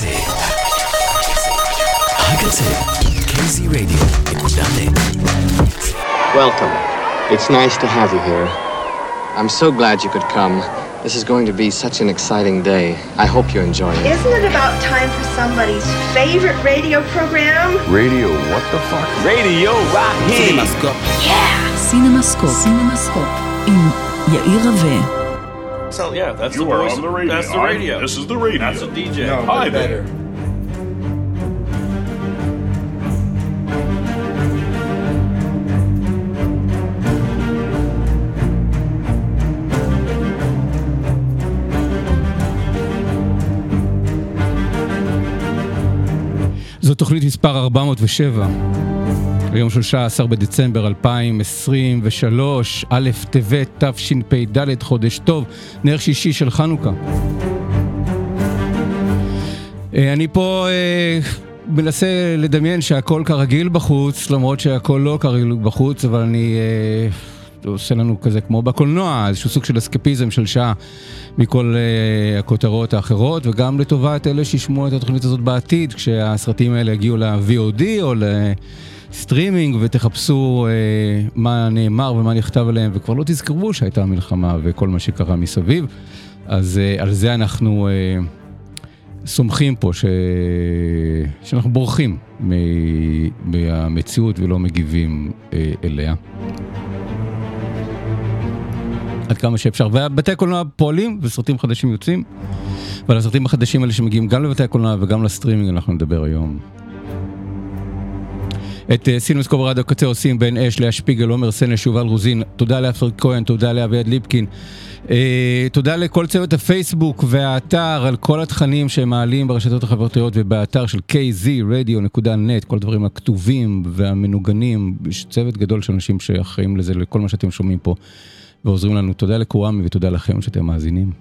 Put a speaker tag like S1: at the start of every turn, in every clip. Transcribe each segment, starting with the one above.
S1: הקצה. הקצה. kzradio.net
S2: Welcome. It's nice to have you here. I'm so glad you could come. This is going to be such an exciting day. I hope you enjoy it.
S3: Isn't it about time for somebody's favorite radio program?
S4: Radio, what the fuck?
S5: Radio Raheem.
S6: סינמסקופ. סינמסקופ. עם יאיר רווה.
S5: So yeah, that's
S7: You
S5: the
S7: are
S5: voice.
S7: on the radio.
S5: That's the
S7: I'm-
S5: radio.
S7: this is the radio.
S5: That's a DJ.
S7: Hi there.
S8: זו תוכנית מספר 407, היום 13 בדצמבר 2023, א' טבת תשפ"ד, חודש טוב, נר שישי של חנוכה. אה, אני פה אה, מנסה לדמיין שהכל כרגיל בחוץ, למרות שהכל לא כרגיל בחוץ, אבל אני... אה, עושה לנו כזה כמו בקולנוע, איזשהו סוג של אסקפיזם של שעה מכל uh, הכותרות האחרות, וגם לטובת אלה שישמעו את התוכנית הזאת בעתיד, כשהסרטים האלה יגיעו ל-VOD או לסטרימינג, ותחפשו uh, מה נאמר ומה נכתב עליהם, וכבר לא תזכרו שהייתה מלחמה וכל מה שקרה מסביב. אז uh, על זה אנחנו uh, סומכים פה, ש... שאנחנו בורחים מ... מהמציאות ולא מגיבים uh, אליה. עד כמה שאפשר. ובתי הקולנוע פועלים וסרטים חדשים יוצאים. ועל הסרטים החדשים האלה שמגיעים גם לבתי הקולנוע וגם לסטרימינג אנחנו נדבר היום. את uh, סינוס קובר רדיו קצה עושים בן אש, לאה שפיגל, עומר סנש, יובל רוזין, תודה לאפר כהן, תודה לאביעד ליפקין. Uh, תודה לכל צוות הפייסבוק והאתר על כל התכנים שהם מעלים ברשתות החברתיות ובאתר של kzradio.net, כל הדברים הכתובים והמנוגנים, יש צוות גדול של אנשים שאחראים לזה, לכל מה שאתם שומעים פה. ועוזרים לנו. תודה לכוואמי ותודה לכם שאתם מאזינים.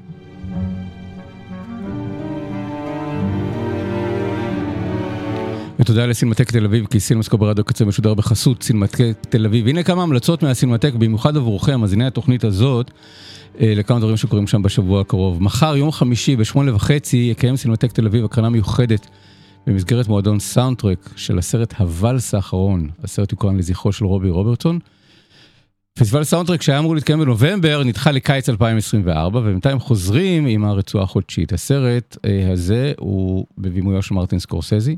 S8: ותודה לסינמטק תל אביב, כי סינמסקופ ברדיו קצה משודר בחסות סינמטק תל אביב. הנה כמה המלצות מהסינמטק, במיוחד עבורכם, מאזיני התוכנית הזאת, אה, לכמה דברים שקורים שם בשבוע הקרוב. מחר, יום חמישי, בשמונה וחצי, יקיים סינמטק תל אביב הקרנה מיוחדת במסגרת מועדון סאונדטרק של הסרט הוואלס האחרון. הסרט יוקרן לזכרו של רובי רוברטסון. פסטיבל סאונדטרק שהיה אמור להתקיים בנובמבר נדחה לקיץ 2024 ובינתיים חוזרים עם הרצועה החודשית. הסרט אה, הזה הוא בבימויו של מרטין סקורסזה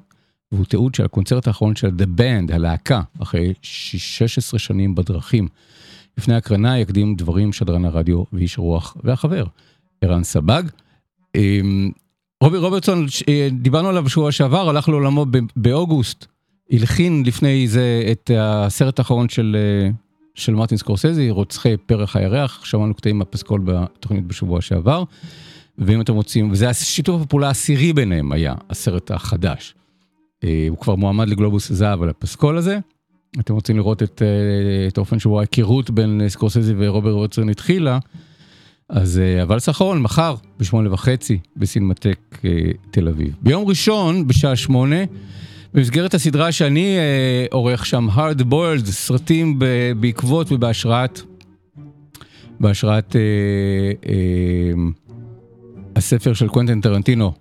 S8: והוא תיעוד של הקונצרט האחרון של The Band, הלהקה, אחרי 16 שנים בדרכים. לפני הקרנה יקדים דברים שדרן הרדיו ואיש רוח והחבר, ערן סבג. אה, רובי רוברטסון, אה, דיברנו עליו בשבוע שעבר, הלך לעולמו באוגוסט, הלחין לפני זה את הסרט האחרון של... אה, של מרטין סקורסזי, רוצחי פרח הירח, שמענו קטעים מהפסקול בתוכנית בשבוע שעבר, ואם אתם רוצים, וזה השיתוף הפעולה העשירי ביניהם היה, הסרט החדש. אה, הוא כבר מועמד לגלובוס זהב על הפסקול הזה. אתם רוצים לראות את, אה, את האופן שבו ההיכרות בין אה, סקורסזי ורוברט רוטסון התחילה, אז אבל סחרון, מחר, בשמונה וחצי, בסינמטק תל אביב. ביום ראשון, בשעה שמונה, במסגרת הסדרה שאני עורך שם, hard boiled, סרטים בעקבות ובהשראת, בהשראת אה, אה, הספר של קוונטין טרנטינו,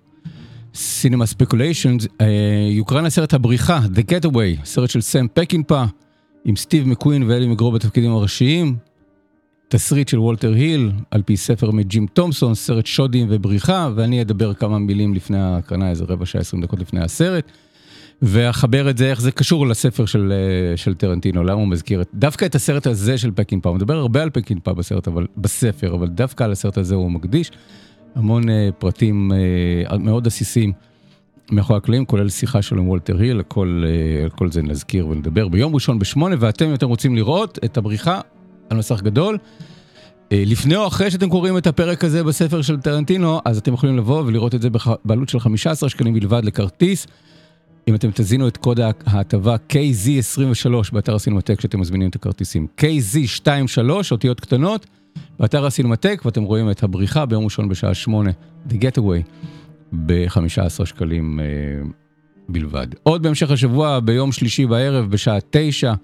S8: Speculations, אה, יוקרן הסרט הבריחה, The Getaway, סרט של סם פקינפה, עם סטיב מקווין ואלי מגרו בתפקידים הראשיים, תסריט של וולטר היל, על פי ספר מג'ים תומסון, סרט שודים ובריחה, ואני אדבר כמה מילים לפני ההקרנה, איזה רבע שעה, עשרים דקות לפני הסרט. ואחבר את זה, איך זה קשור לספר של, אה, של טרנטינו, למה הוא מזכיר את, דווקא את הסרט הזה של פקינפה, הוא מדבר הרבה על פקינפה בסרט, אבל, בספר, אבל דווקא על הסרט הזה הוא מקדיש המון אה, פרטים אה, מאוד עסיסים מאחורי הקלעים, כולל שיחה שלו עם וולטר היל, הכל, אה, הכל זה נזכיר ונדבר ביום ראשון בשמונה, ואתם, אם אתם רוצים לראות את הבריחה על מסך גדול, לפני או אחרי שאתם קוראים את הפרק הזה בספר של טרנטינו, אז אתם יכולים לבוא ולראות את זה בעלות של 15 שקלים בלבד לכרטיס. אם אתם תזינו את קוד ההטבה KZ23 באתר הסינמטק שאתם מזמינים את הכרטיסים. KZ23, אותיות קטנות, באתר הסינמטק, ואתם רואים את הבריחה ביום ראשון בשעה 8, The Getaway, ב-15 שקלים אה, בלבד. עוד בהמשך השבוע, ביום שלישי בערב, בשעה 9,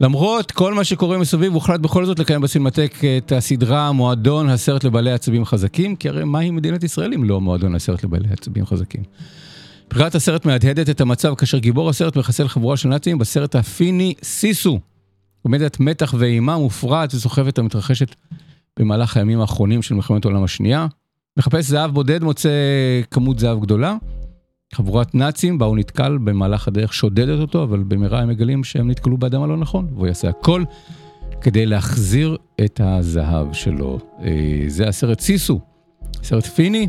S8: למרות כל מה שקורה מסביב, הוחלט בכל זאת לקיים בסינמטק את הסדרה מועדון הסרט לבעלי עצבים חזקים, כי הרי מהי מדינת ישראל אם לא מועדון הסרט לבעלי עצבים חזקים? בחירת הסרט מהדהדת את המצב כאשר גיבור הסרט מחסל חבורה של נאצים בסרט הפיני סיסו. עומדת מתח ואימה מופרעת וסוחפת המתרחשת במהלך הימים האחרונים של מלחמת העולם השנייה. מחפש זהב בודד מוצא כמות זהב גדולה. חבורת נאצים בה הוא נתקל במהלך הדרך שודדת אותו, אבל במהרה הם מגלים שהם נתקלו באדם הלא נכון, והוא יעשה הכל כדי להחזיר את הזהב שלו. אה, זה הסרט סיסו, סרט פיני,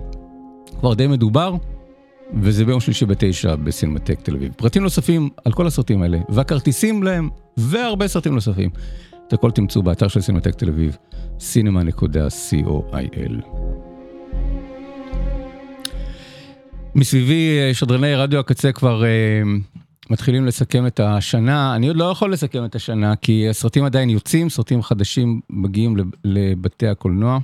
S8: כבר די מדובר, וזה ביום שלישי בתשע בסינמטק תל אביב. פרטים נוספים על כל הסרטים האלה, והכרטיסים להם, והרבה סרטים נוספים. את הכל תמצאו באתר של סינמטק תל אביב, cinema.co.il. מסביבי אה, שדרני רדיו הקצה כבר uh, מתחילים לסכם את השנה, אני עוד לא יכול לסכם את השנה כי הסרטים עדיין יוצאים, סרטים חדשים מגיעים לבתי הקולנוע.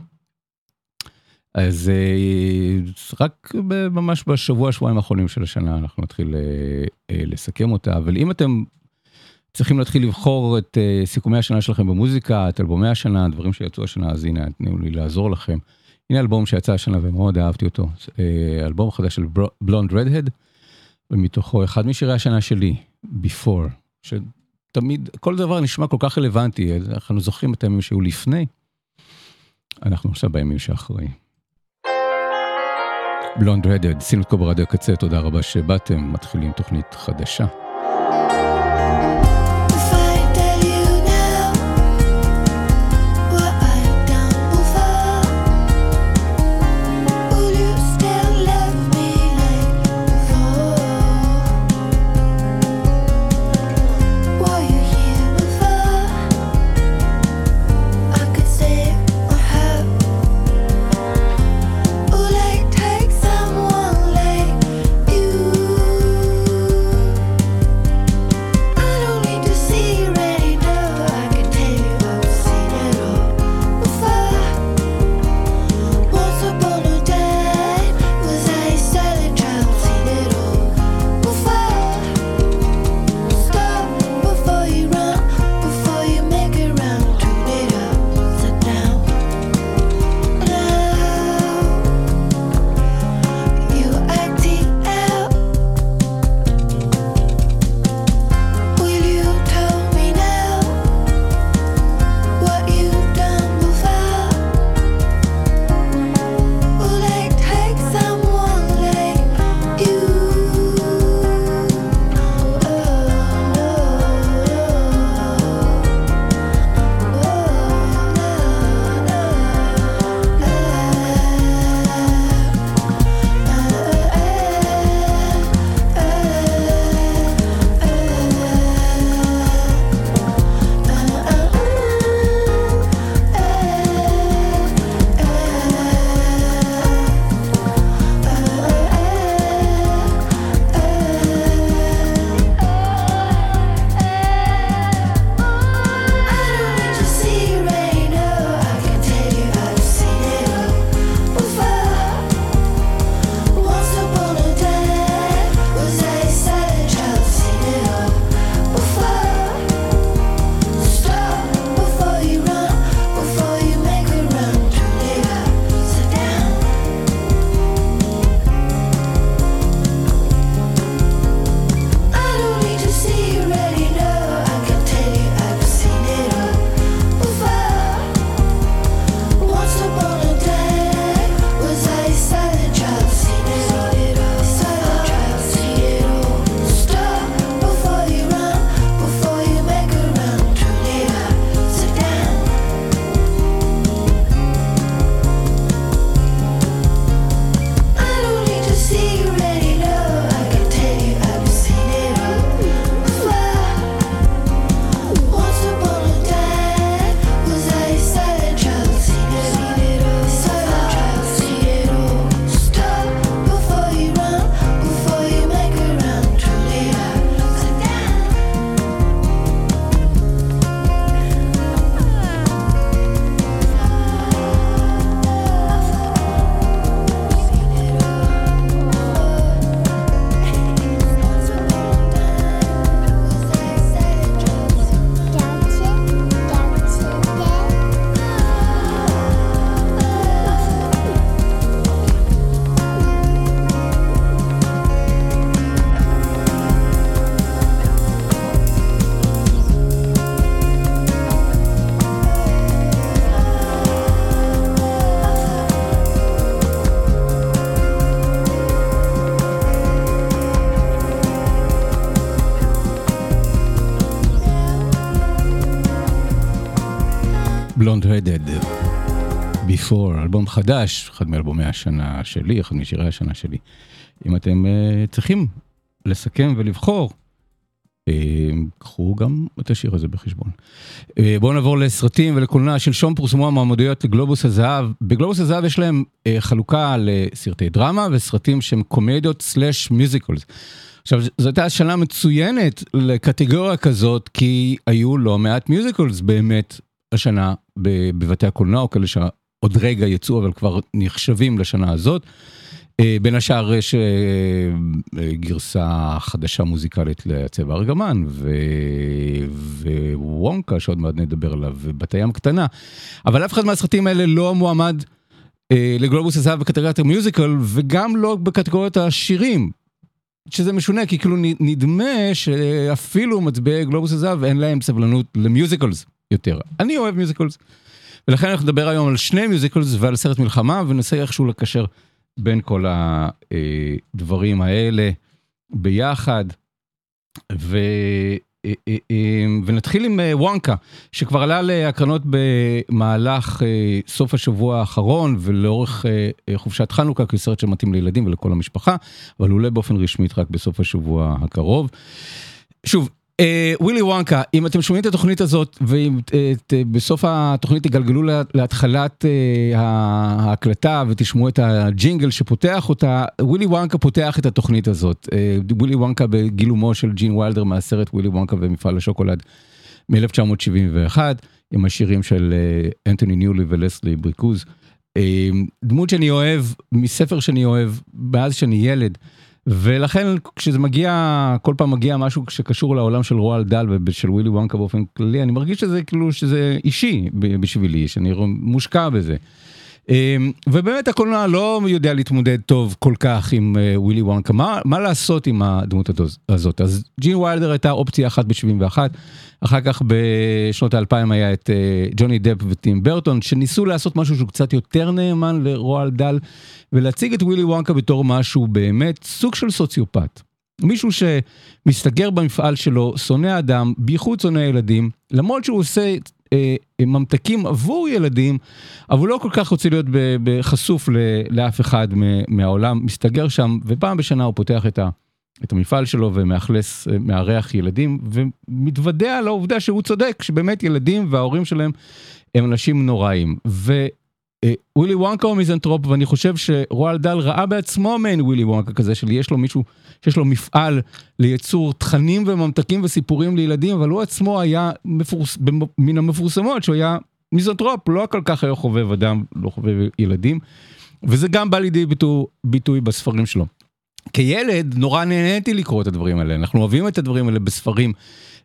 S8: אז uh, רק ממש בשבוע, שבועיים האחרונים של השנה אנחנו נתחיל uh, uh, לסכם אותה, אבל אם אתם צריכים להתחיל לבחור את uh, סיכומי השנה שלכם במוזיקה, את אלבומי השנה, דברים שיצאו השנה, אז הנה, תנו לי לעזור לכם. הנה אלבום שיצא השנה ומאוד אהבתי אותו, אה, אלבום חדש של בלונד רדהד, ומתוכו אחד משירי השנה שלי, Before, שתמיד, כל דבר נשמע כל כך רלוונטי, אנחנו זוכרים את הימים שהיו לפני, אנחנו עכשיו בימים שאחרי. בלונד רדהד, שימו את כל ברדיו הקצה, תודה רבה שבאתם, מתחילים תוכנית חדשה. Before, אלבום חדש, אחד מאלבומי השנה שלי, אחד משירי השנה שלי. אם אתם uh, צריכים לסכם ולבחור, uh, קחו גם את השיר הזה בחשבון. Uh, בואו נעבור לסרטים ולקולנוע. שלשום פורסמו המועמדויות לגלובוס הזהב. בגלובוס הזהב יש להם uh, חלוקה לסרטי דרמה וסרטים שהם קומדיות slash musicals. עכשיו, זו הייתה שנה מצוינת לקטגוריה כזאת, כי היו לא מעט musicals באמת השנה בבתי הקולנוע, או כאלה שעוד רגע יצאו, אבל כבר נחשבים לשנה הזאת. אה, בין השאר יש אה, אה, גרסה חדשה מוזיקלית לצבע ארגמן ווונקה שעוד מעט נדבר עליו ובת הים קטנה אבל אף אחד מהסרטים האלה לא מועמד לגלובוס הזהב בקטגוריית המיוזיקל וגם לא בקטגוריית השירים שזה משונה כי כאילו נדמה שאפילו מצביעי גלובוס הזהב אין להם סבלנות למיוזיקלס יותר. אני אוהב musicals. ולכן אנחנו נדבר היום על שני musicals ועל סרט מלחמה וננסה איכשהו לקשר בין כל הדברים האלה ביחד. ו... אה, אה, אה, ונתחיל עם וונקה שכבר עלה להקרנות במהלך סוף השבוע האחרון ולאורך חופשת חנוכה כסרט שמתאים לילדים ולכל המשפחה אבל הוא עולה באופן רשמית רק בסוף השבוע הקרוב. שוב ווילי וונקה אם אתם שומעים את התוכנית הזאת ואם בסוף התוכנית תגלגלו להתחלת ההקלטה ותשמעו את הג'ינגל שפותח אותה ווילי וונקה פותח את התוכנית הזאת ווילי וונקה בגילומו של ג'ין ויילדר מהסרט ווילי וונקה ומפעל השוקולד מ-1971 עם השירים של אנטוני ניולי ולסלי בריקוז דמות שאני אוהב מספר שאני אוהב מאז שאני ילד. ולכן כשזה מגיע כל פעם מגיע משהו שקשור לעולם של רואלד דאל ושל ווילי וונקה באופן כללי אני מרגיש שזה כאילו שזה אישי בשבילי שאני מושקע בזה. אמ, ובאמת הקולנוע לא יודע להתמודד טוב כל כך עם אה, ווילי וונקה. מה מה לעשות עם הדמות הזאת? אז ג'ין ויילדר הייתה אופציה אחת ב-71 אחר כך בשנות האלפיים היה את אה, ג'וני דפ וטים ברטון שניסו לעשות משהו שהוא קצת יותר נאמן לרואלד דאל ולהציג את ווילי וונקה בתור משהו באמת סוג של סוציופט. מישהו שמסתגר במפעל שלו, שונא אדם, בייחוד שונא ילדים, למרות שהוא עושה אה, ממתקים עבור ילדים, אבל הוא לא כל כך רוצה להיות חשוף לאף אחד מהעולם, מסתגר שם, ופעם בשנה הוא פותח את, ה, את המפעל שלו ומאכלס, אה, מארח ילדים, ומתוודע על העובדה שהוא צודק, שבאמת ילדים וההורים שלהם הם אנשים נוראים. אה, ווילי וונקה הוא מיזנטרופ ואני חושב שרואלד דאל ראה בעצמו מעין ווילי וונקה כזה של יש לו מישהו שיש לו מפעל לייצור תכנים וממתקים וסיפורים לילדים אבל הוא עצמו היה מפורס, מן המפורסמות שהוא היה מיזנטרופ לא כל כך היה חובב אדם לא חובב ילדים וזה גם בא לידי ביטוי, ביטוי בספרים שלו. כילד נורא נהניתי לקרוא את הדברים האלה אנחנו אוהבים את הדברים האלה בספרים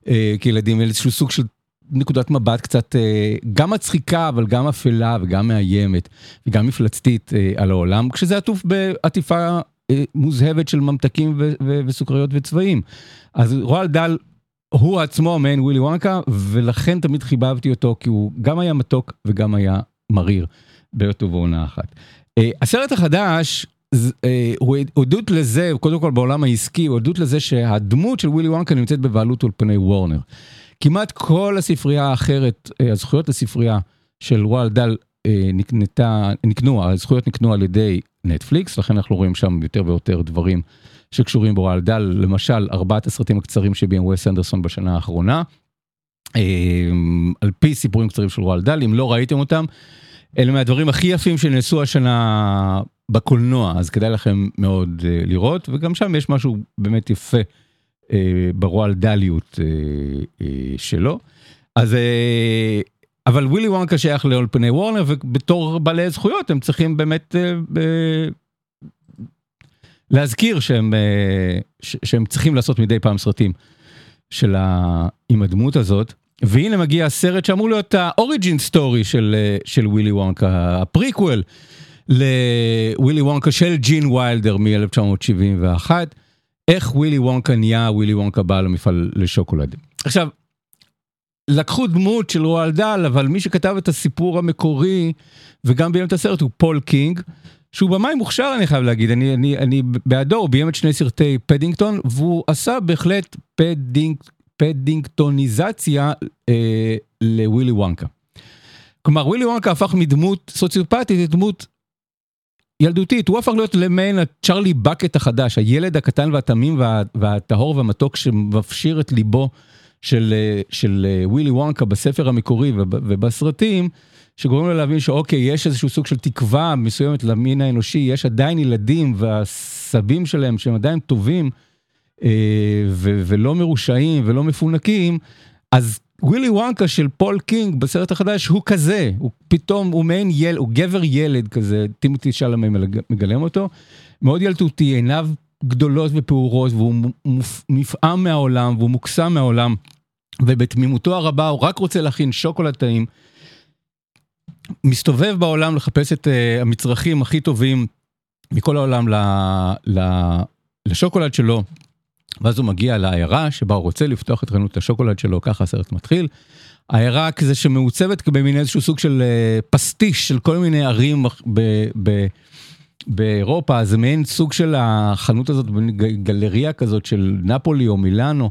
S8: אה, כילדים איזשהו סוג של נקודת מבט קצת אה, גם מצחיקה אבל גם אפלה וגם מאיימת וגם מפלצתית אה, על העולם כשזה עטוף בעטיפה אה, מוזהבת של ממתקים וסוכריות וצבעים. אז רועל דל הוא עצמו מעין ווילי וונקה ולכן תמיד חיבבתי אותו כי הוא גם היה מתוק וגם היה מריר בהיותו בעונה אחת. הסרט החדש הוא עדות לזה קודם כל בעולם העסקי הוא עדות לזה שהדמות של ווילי וונקה נמצאת בבעלות אולפני וורנר. כמעט כל הספרייה האחרת, אה, הזכויות לספרייה של וואל דל אה, נקנתה, נקנו, הזכויות נקנו על ידי נטפליקס, לכן אנחנו רואים שם יותר ויותר דברים שקשורים בוואל דל, למשל ארבעת הסרטים הקצרים שביים וס אנדרסון בשנה האחרונה, אה, על פי סיפורים קצרים של וואל דל, אם לא ראיתם אותם, אלה מהדברים הכי יפים שנעשו השנה בקולנוע, אז כדאי לכם מאוד לראות, וגם שם יש משהו באמת יפה. אה, ברואלד דאליות אה, אה, שלו. אז אבל ווילי וונקה שייך לאולפני וורנר ובתור בעלי זכויות הם צריכים באמת להזכיר שהם שהם צריכים לעשות מדי פעם סרטים של ה... עם הדמות הזאת. והנה מגיע הסרט שאמור להיות ה origin story של של ווילי וונקה הפריקוול לווילי וונקה של ג'ין ויילדר מ-1971. איך ווילי וונקה נהיה ווילי וונקה בעל המפעל לשוקולד. עכשיו, לקחו דמות של רואלד דאל, אבל מי שכתב את הסיפור המקורי וגם ביים את הסרט הוא פול קינג, שהוא במאי מוכשר אני חייב להגיד, אני, אני, אני בעדו, הוא ביים את שני סרטי פדינגטון, והוא עשה בהחלט פדינג, פדינגטוניזציה אה, לווילי וונקה. כלומר, ווילי וונקה הפך מדמות סוציופטית לדמות ילדותית, הוא הפך להיות למעין הצ'ארלי באקט החדש, הילד הקטן והתמים וה, והטהור והמתוק שמפשיר את ליבו של, של ווילי וונקה בספר המקורי ובסרטים, שגורם לו להבין שאוקיי, יש איזשהו סוג של תקווה מסוימת למין האנושי, יש עדיין ילדים והסבים שלהם שהם עדיין טובים אה, ו- ולא מרושעים ולא מפונקים, אז ווילי וונקה של פול קינג בסרט החדש הוא כזה, הוא פתאום, הוא מעין ילד, הוא גבר ילד כזה, טימותי שלמי מגלם אותו, מאוד ילדותי, עיניו גדולות ופעורות, והוא נפעם מהעולם והוא מוקסם מהעולם, ובתמימותו הרבה הוא רק רוצה להכין שוקולד טעים. מסתובב בעולם לחפש את uh, המצרכים הכי טובים מכל העולם ל, ל, לשוקולד שלו, ואז הוא מגיע לעיירה שבה הוא רוצה לפתוח את חנות השוקולד שלו, ככה הסרט מתחיל. העיירה כזה שמעוצבת במין איזשהו סוג של uh, פסטיש של כל מיני ערים ב, ב, באירופה, זה מעין סוג של החנות הזאת, גלריה כזאת של נפולי או מילאנו.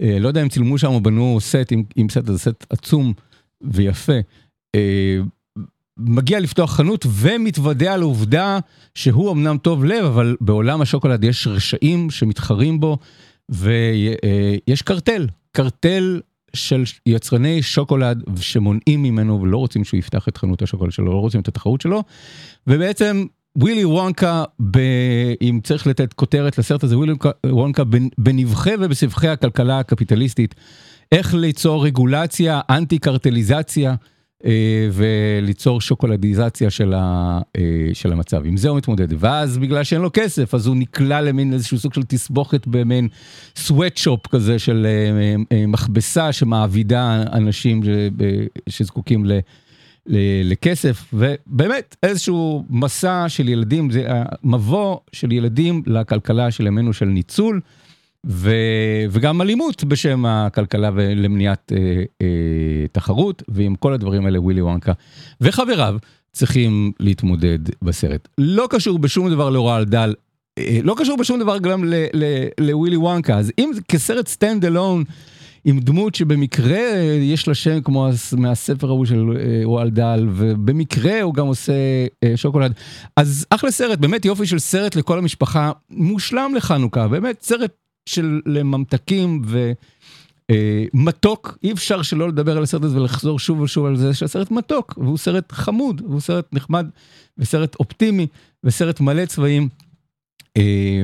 S8: Uh, לא יודע אם צילמו שם או בנו סט, עם, עם סט, זה סט עצום ויפה. מגיע לפתוח חנות ומתוודע על העובדה שהוא אמנם טוב לב, אבל בעולם השוקולד יש רשעים שמתחרים בו, ויש קרטל, קרטל של יצרני שוקולד שמונעים ממנו ולא רוצים שהוא יפתח את חנות השוקולד שלו, לא רוצים את התחרות שלו, ובעצם ווילי וונקה, ב... אם צריך לתת כותרת לסרט הזה, ווילי וונקה בנבחי ובסבכי הכלכלה הקפיטליסטית, איך ליצור רגולציה, אנטי קרטליזציה. אה, וליצור שוקולדיזציה של, ה, אה, של המצב. עם זה הוא מתמודד. ואז בגלל שאין לו כסף, אז הוא נקלע למין איזשהו סוג של תסבוכת במין סוואטשופ כזה של אה, מכבסה שמעבידה אנשים שזקוקים ל... לכסף, ובאמת איזשהו מסע של ילדים, זה המבוא של ילדים לכלכלה של ימינו של ניצול. ו, וגם אלימות בשם הכלכלה ולמניעת אה, אה, תחרות, ועם כל הדברים האלה ווילי וונקה וחבריו צריכים להתמודד בסרט. לא קשור בשום דבר לרואלד דאל, אה, לא קשור בשום דבר גם לווילי וונקה, אז אם כסרט stand alone, עם דמות שבמקרה יש לה שם כמו מהספר ההוא של וואל דל, ובמקרה הוא גם עושה שוקולד. אז אחלה סרט, באמת יופי של סרט לכל המשפחה, מושלם לחנוכה, באמת סרט של ממתקים ומתוק, אה, אי אפשר שלא לדבר על הסרט הזה ולחזור שוב ושוב על זה שהסרט מתוק, והוא סרט חמוד, והוא סרט נחמד, וסרט אופטימי, וסרט מלא צבעים. אה,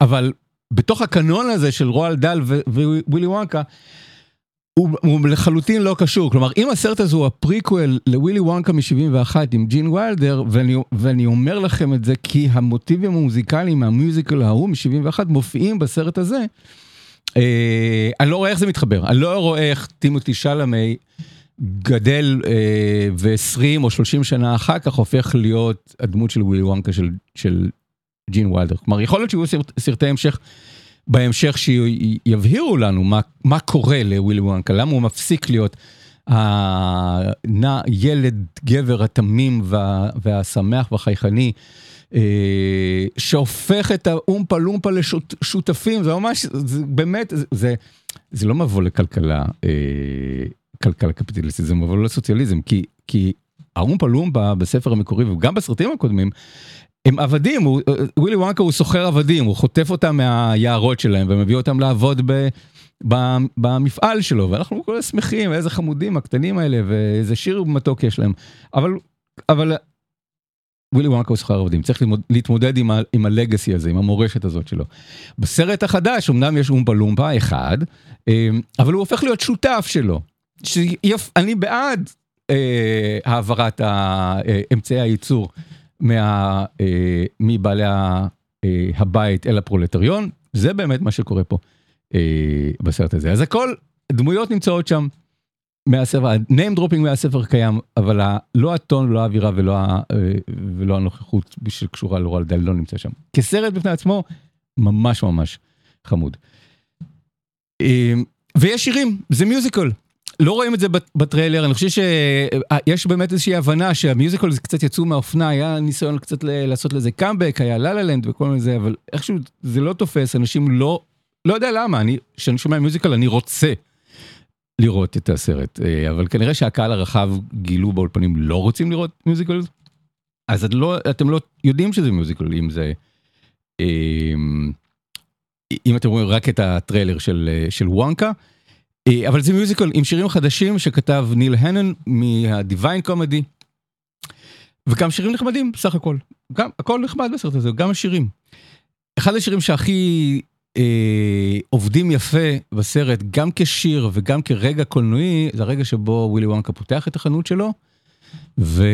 S8: אבל בתוך הקנון הזה של רואלד דאל ווילי וונקה, הוא לחלוטין לא קשור, כלומר אם הסרט הזה הוא הפריקוול לווילי וונקה מ-71 עם ג'ין ויילדר, ואני, ואני אומר לכם את זה כי המוטיבים המוזיקליים מה musical ההוא מ-71 מופיעים בסרט הזה, אה, אני לא רואה איך זה מתחבר, אני לא רואה איך טימותי שלמי גדל אה, ו-20 או 30 שנה אחר כך הופך להיות הדמות של ווילי וונקה של, של ג'ין ויילדר, כלומר יכול להיות שיהיו סרט, סרטי המשך. בהמשך שיבהירו לנו מה, מה קורה לווילי וונקה, למה הוא מפסיק להיות הנע, ילד גבר התמים וה, והשמח והחייכני, אה, שהופך את האומפה לומפה לשותפים, זה ממש, זה באמת, זה, זה, זה לא מבוא לכלכלה, אה, כלכלה קפיטליסטית, זה מבוא לסוציאליזם, כי, כי האומפה לומפה בספר המקורי וגם בסרטים הקודמים, הם עבדים, הוא, ווילי וונקה הוא סוחר עבדים, הוא חוטף אותם מהיערות שלהם ומביא אותם לעבוד ב, ב, במפעל שלו, ואנחנו כל שמחים, איזה חמודים הקטנים האלה, ואיזה שיר מתוק יש להם. אבל, אבל ווילי וונקה הוא סוחר עבדים, צריך להתמודד עם, ה, עם הלגאסי הזה, עם המורשת הזאת שלו. בסרט החדש אמנם יש אומפה לומפה אחד, אה, אבל הוא הופך להיות שותף שלו. שאני בעד אה, העברת אה, אמצעי הייצור. מה, אה, מבעלי אה, הבית אל הפרולטריון, זה באמת מה שקורה פה אה, בסרט הזה. אז הכל, דמויות נמצאות שם מהספר, ה-name dropping מהספר קיים, אבל ה, לא הטון, לא האווירה ולא, ה, אה, ולא הנוכחות שקשורה לאורל דל לא נמצא שם. כסרט בפני עצמו, ממש ממש חמוד. אה, ויש שירים, זה מיוזיקל. לא רואים את זה בטריילר, אני חושב שיש באמת איזושהי הבנה שהמיוזיקל זה קצת יצאו מהאופנה, היה ניסיון קצת לעשות לזה קאמבק, היה לה לה לנד וכל מיני זה, אבל איכשהו זה לא תופס, אנשים לא, לא יודע למה, אני, כשאני שומע מיוזיקל אני רוצה לראות את הסרט, אה, אבל כנראה שהקהל הרחב גילו באולפנים לא רוצים לראות מיוזיקל, אז את לא, אתם לא יודעים שזה מיוזיקל, אם זה... אה, אם אתם רואים רק את הטריילר של, אה, של וונקה, אבל זה מיוזיקל עם שירים חדשים שכתב ניל הנן מהדיוויין קומדי. וגם שירים נחמדים בסך הכל, גם הכל נחמד בסרט הזה, גם השירים. אחד השירים שהכי אה, עובדים יפה בסרט, גם כשיר וגם כרגע קולנועי, זה הרגע שבו ווילי וונקה פותח את החנות שלו, ו...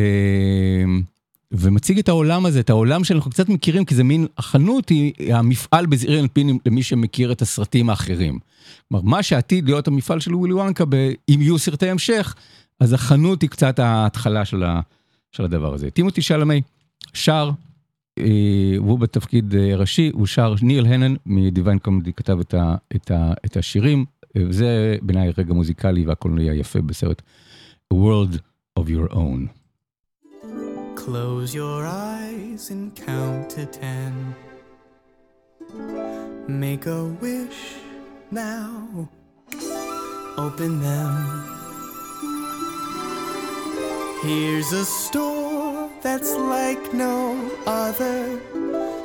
S8: ומציג את העולם הזה, את העולם שאנחנו קצת מכירים, כי זה מין, החנות היא המפעל בזעיר אנפין למי שמכיר את הסרטים האחרים. כלומר, מה שעתיד להיות המפעל של ווילי וונקה. אם יהיו סרטי המשך, אז החנות היא קצת ההתחלה של, ה... של הדבר הזה. טימותי שלמי שר, אה, והוא בתפקיד אה, ראשי, הוא שר, ניל הנן מדיוויין קומדי כתב את, ה... את, ה... את השירים, וזה בעיניי רגע מוזיקלי והקולנועי היפה בסרט World of Your Own.
S1: Close your eyes and count to ten. Make a wish now. Open them. Here's a store that's like no other.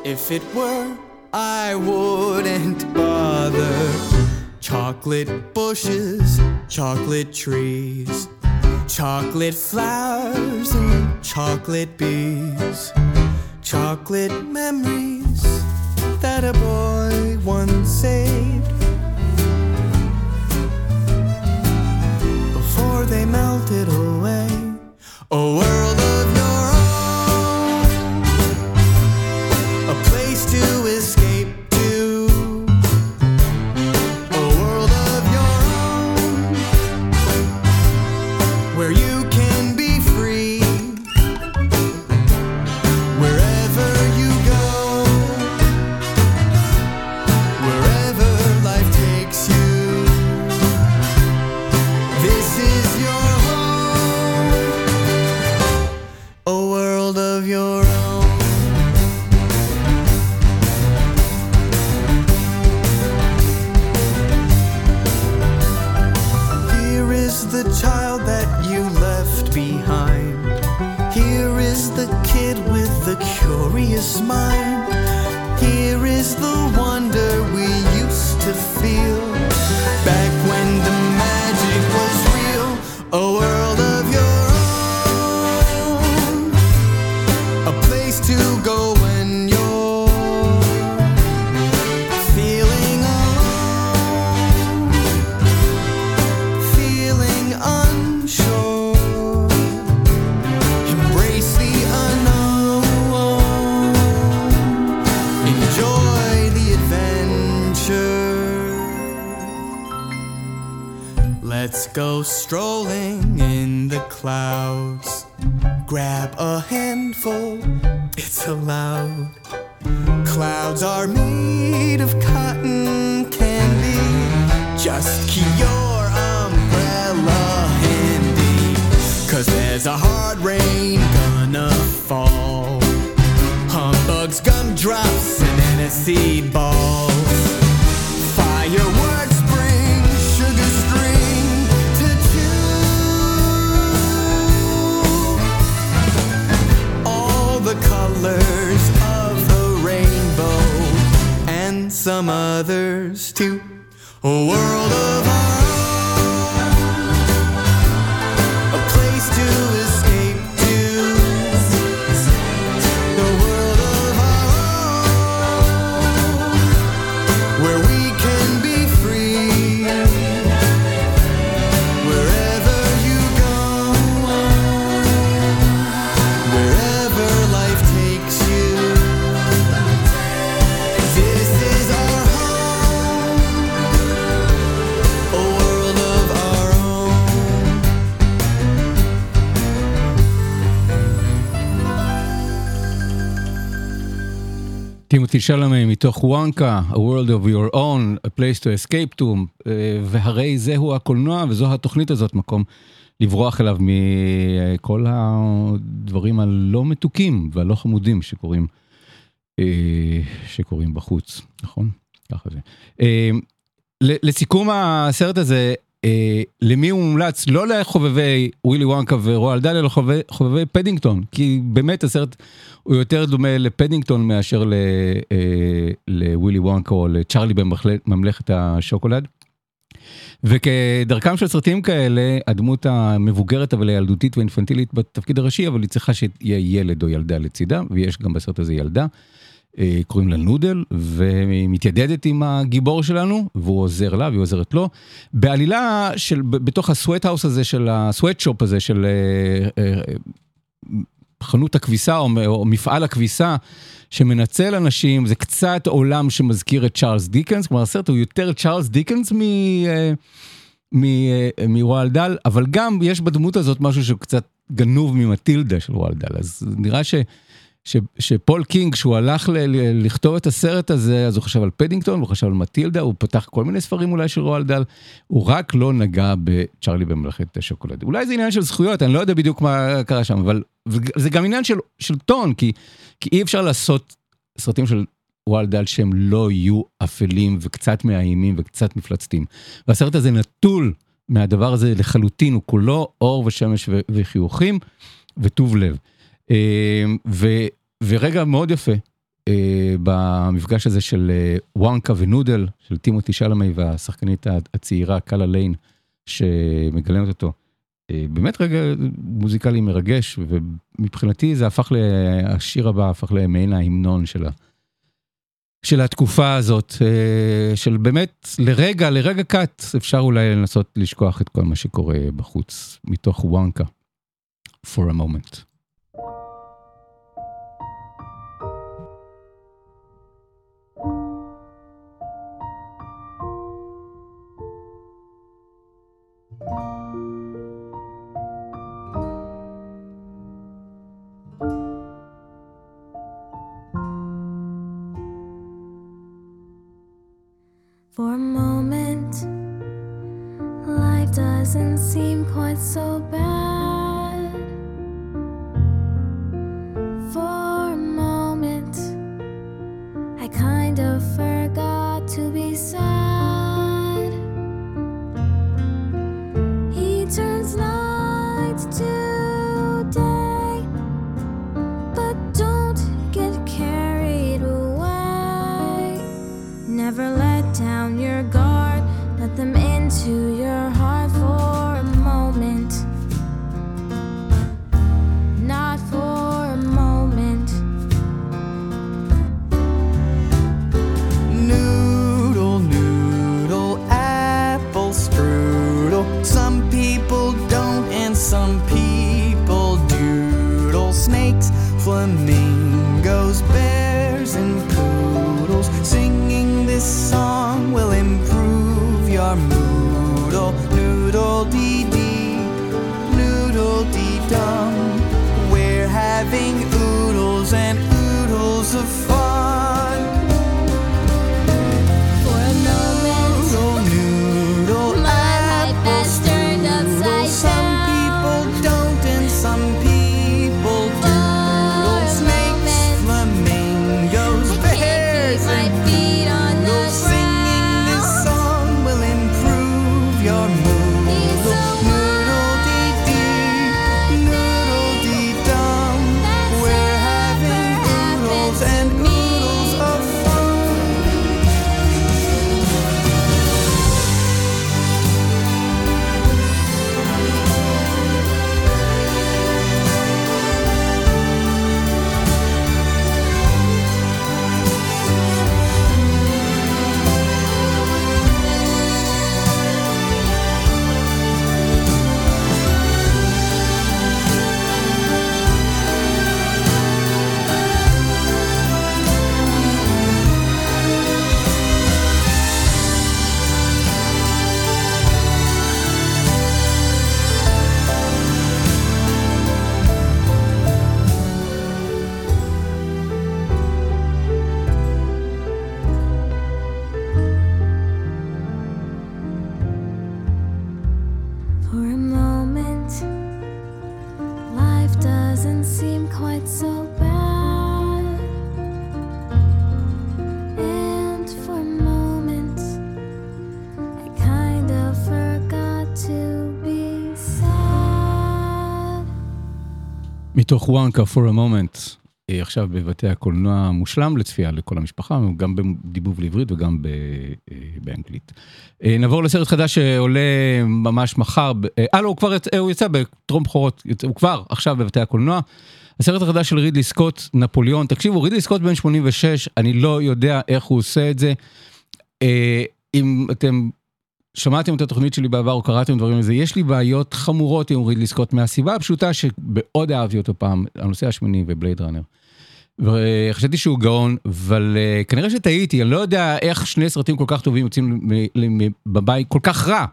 S1: If it were, I wouldn't bother. Chocolate bushes, chocolate trees. Chocolate flowers and chocolate bees, chocolate memories that a boy once saved Cause there's a hard rain gonna fall. Humbugs, gumdrops, and aniseed balls. Fireworks the colors of the rainbow and some others too. A world of
S8: טימותי שלמי מתוך וונקה, A World of Your Own, A Place to Escape to, אה, והרי זהו הקולנוע וזו התוכנית הזאת, מקום לברוח אליו מכל הדברים הלא מתוקים והלא חמודים שקורים, אה, שקורים בחוץ, נכון? ככה זה. אה, לסיכום הסרט הזה, אה, למי הוא מומלץ? לא לחובבי ווילי וונקה ורועל דל, אלא לחובבי פדינגטון, כי באמת הסרט הוא יותר דומה לפדינגטון מאשר ל, אה, לווילי וונקה או לצ'ארלי בממלכת השוקולד. וכדרכם של סרטים כאלה, הדמות המבוגרת אבל הילדותית ואינפנטילית בתפקיד הראשי, אבל היא צריכה שיהיה ילד או ילדה לצידה, ויש גם בסרט הזה ילדה. אה, קוראים לה נודל, והיא מתיידדת עם הגיבור שלנו, והוא עוזר לה והיא עוזרת לו. בעלילה של, בתוך ה sweat house הזה, של ה sweat shop הזה, של אה, אה, חנות הכביסה או, או מפעל הכביסה, שמנצל אנשים, זה קצת עולם שמזכיר את צ'ארלס דיקנס, כלומר הסרט הוא יותר צ'ארלס דיקנס מרואלד דאל, אבל גם יש בדמות הזאת משהו שהוא קצת גנוב ממטילדה של רואלד דאל, אז נראה ש... ש, שפול קינג, כשהוא הלך ל, ל, לכתוב את הסרט הזה, אז הוא חשב על פדינגטון, הוא חשב על מטילדה, הוא פתח כל מיני ספרים אולי של רואלד דאל, הוא רק לא נגע בצ'ארלי בממלכת השוקולד. אולי זה עניין של זכויות, אני לא יודע בדיוק מה קרה שם, אבל זה גם עניין של, של טון, כי, כי אי אפשר לעשות סרטים של רועל דל שהם לא יהיו אפלים וקצת מאיימים וקצת מפלצתיים. והסרט הזה נטול מהדבר הזה לחלוטין, הוא כולו אור ושמש וחיוכים וטוב לב. אה, ורגע מאוד יפה אה, במפגש הזה של אה, וואנקה ונודל, של טימותי שלמי והשחקנית הצעירה קאלה ליין, שמגלמת אותו. באמת רגע מוזיקלי מרגש, ומבחינתי זה הפך, השיר הבא הפך למעין ההמנון של, ה, של התקופה הזאת, של באמת לרגע, לרגע קט, אפשר אולי לנסות לשכוח את כל מה שקורה בחוץ, מתוך וואנקה, for a moment. For a moment, life doesn't seem quite so bad. מתוך וואנקה for a moment, אה, עכשיו בבתי הקולנוע מושלם לצפייה לכל המשפחה, גם בדיבוב לעברית וגם ב, אה, באנגלית. אה, נעבור לסרט חדש שעולה ממש מחר, אה, לא, הוא כבר יצא, הוא יצא בטרום בכורות, הוא כבר עכשיו בבתי הקולנוע. הסרט החדש של רידלי סקוט, נפוליאון, תקשיבו, רידלי סקוט בן 86, אני לא יודע איך הוא עושה את זה. אם אתם שמעתם את התוכנית שלי בעבר או קראתם דברים לזה, יש לי בעיות חמורות עם רידלי סקוט מהסיבה הפשוטה שמאוד אהבתי אותו פעם, הנושא השמיני ובלייד ראנר. וחשבתי שהוא גאון, אבל uh, כנראה שטעיתי, אני לא יודע איך שני סרטים כל כך טובים יוצאים בבית כל כך רע.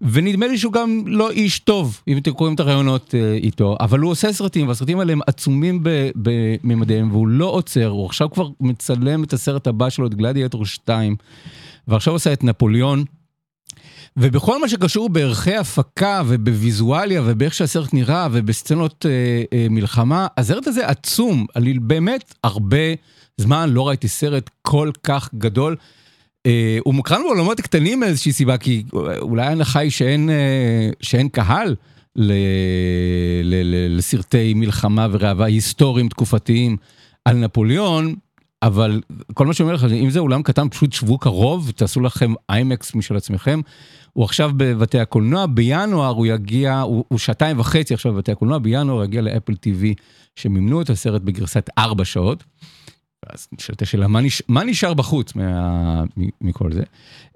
S8: ונדמה לי שהוא גם לא איש טוב, אם אתם קוראים את הרעיונות uh, איתו, אבל הוא עושה סרטים, והסרטים האלה הם עצומים בממדיהם, והוא לא עוצר, הוא עכשיו כבר מצלם את הסרט הבא שלו, את גלדיאטור 2, ועכשיו עושה את נפוליאון. ובכל מה שקשור בערכי הפקה ובוויזואליה ובאיך שהסרט נראה ובסצנות אה, אה, מלחמה, הסרט הזה עצום, אני באמת הרבה זמן לא ראיתי סרט כל כך גדול. אה, הוא מוקרן בעולמות קטנים מאיזושהי סיבה, כי אולי ההנחה היא שאין, אה, שאין קהל ל, ל, ל, לסרטי מלחמה וראווה היסטוריים תקופתיים על נפוליאון, אבל כל מה שאומר לך, אם זה אולם קטן, פשוט שבו קרוב, תעשו לכם איימקס משל עצמכם. הוא עכשיו בבתי הקולנוע, בינואר הוא יגיע, הוא, הוא שעתיים וחצי עכשיו בבתי הקולנוע, בינואר הוא יגיע לאפל TV, שמימנו את הסרט בגרסת ארבע שעות. אז נשאלת השאלה, מה, נש... מה נשאר בחוץ מה... מכל זה?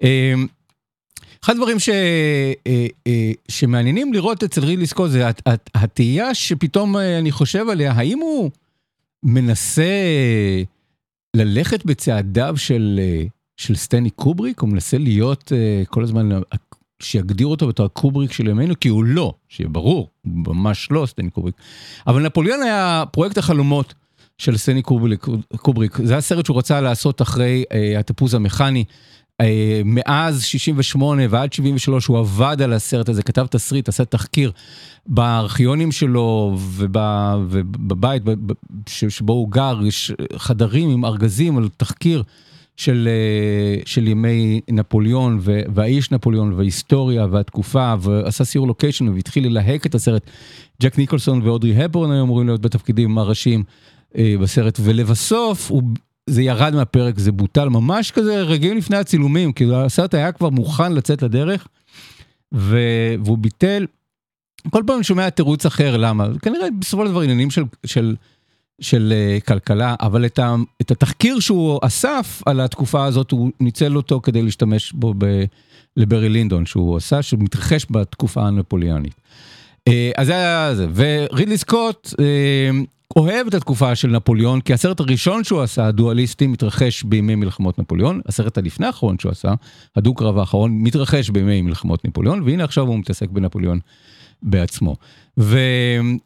S8: אמ, אחד הדברים ש... אה, אה, שמעניינים לראות אצל רידלי סקוט זה הת- הת- התהייה שפתאום אה, אני חושב עליה, האם הוא מנסה ללכת בצעדיו של, אה, של סטני קובריק, הוא מנסה להיות אה, כל הזמן, אה, שיגדיר אותו בתור הקובריק של ימינו, כי הוא לא, שיהיה ברור, הוא ממש לא סטני קובריק. אבל נפוליאון היה פרויקט החלומות של סטני קובריק, קובריק. זה הסרט שהוא רצה לעשות אחרי התפוז המכני. אה, מאז 68 ועד 73 הוא עבד על הסרט הזה, כתב תסריט, עשה תחקיר בארכיונים שלו וב, ובבית שבו הוא גר, יש חדרים עם ארגזים על תחקיר של, אה, של ימי נפוליאון והאיש נפוליאון וההיסטוריה והתקופה ועשה סיור לוקיישן והתחיל ללהק את הסרט. ג'ק ניקולסון ואודרי הפורן היו אמורים להיות בתפקידים הראשיים אה, בסרט ולבסוף הוא זה ירד מהפרק, זה בוטל ממש כזה רגעים לפני הצילומים, כאילו הסרט היה כבר מוכן לצאת לדרך, ו... והוא ביטל. כל פעם אני שומע תירוץ אחר, למה? כנראה בסופו של דבר עניינים של, של, של uh, כלכלה, אבל את, ה... את התחקיר שהוא אסף על התקופה הזאת, הוא ניצל אותו כדי להשתמש בו ב... לברי לינדון, שהוא עשה, שמתרחש בתקופה הנפוליאנית. Uh, אז זה היה זה, ורידלי סקוט uh, אוהב את התקופה של נפוליאון, כי הסרט הראשון שהוא עשה, הדואליסטי, מתרחש בימי מלחמות נפוליאון, הסרט הלפני האחרון שהוא עשה, הדו-קרב האחרון, מתרחש בימי מלחמות נפוליאון, והנה עכשיו הוא מתעסק בנפוליאון בעצמו. ו...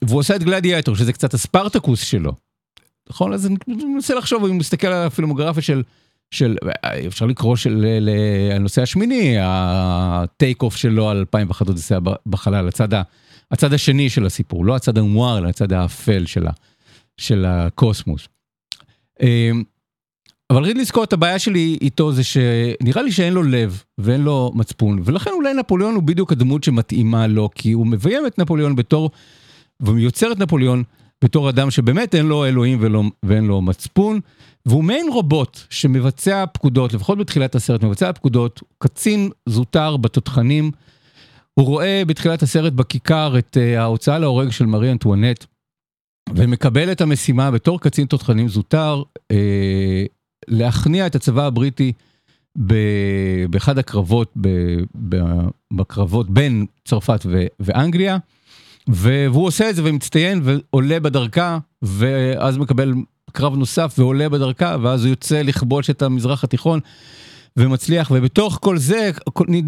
S8: והוא עושה את גלדיאטור, שזה קצת הספרטקוס שלו. נכון? אז אני מנסה לחשוב, אם מסתכל על הפילמוגרפיה של... של אפשר לקרוא של הנוסע השמיני ה take-off שלו על 2001 אודיסאה בחלל הצד הצד השני של הסיפור לא הצד המואר אלא הצד האפל של, ה, של הקוסמוס. אמ, אבל רידלי סקוט הבעיה שלי איתו זה שנראה לי שאין לו לב ואין לו מצפון ולכן אולי נפוליאון הוא בדיוק הדמות שמתאימה לו כי הוא מביים את נפוליאון בתור ויוצר את נפוליאון בתור אדם שבאמת אין לו אלוהים ולא, ואין לו מצפון והוא מעין רובוט שמבצע פקודות לפחות בתחילת הסרט מבצע פקודות קצין זוטר בתותחנים. הוא רואה בתחילת הסרט בכיכר את uh, ההוצאה להורג של מארי אנטואנט ומקבל את המשימה בתור קצין תותחנים זוטר אה, להכניע את הצבא הבריטי באחד הקרבות, בקרבות בין צרפת ואנגליה, והוא עושה את זה ומצטיין ועולה בדרכה, ואז מקבל קרב נוסף ועולה בדרכה, ואז הוא יוצא לכבוש את המזרח התיכון ומצליח, ובתוך כל זה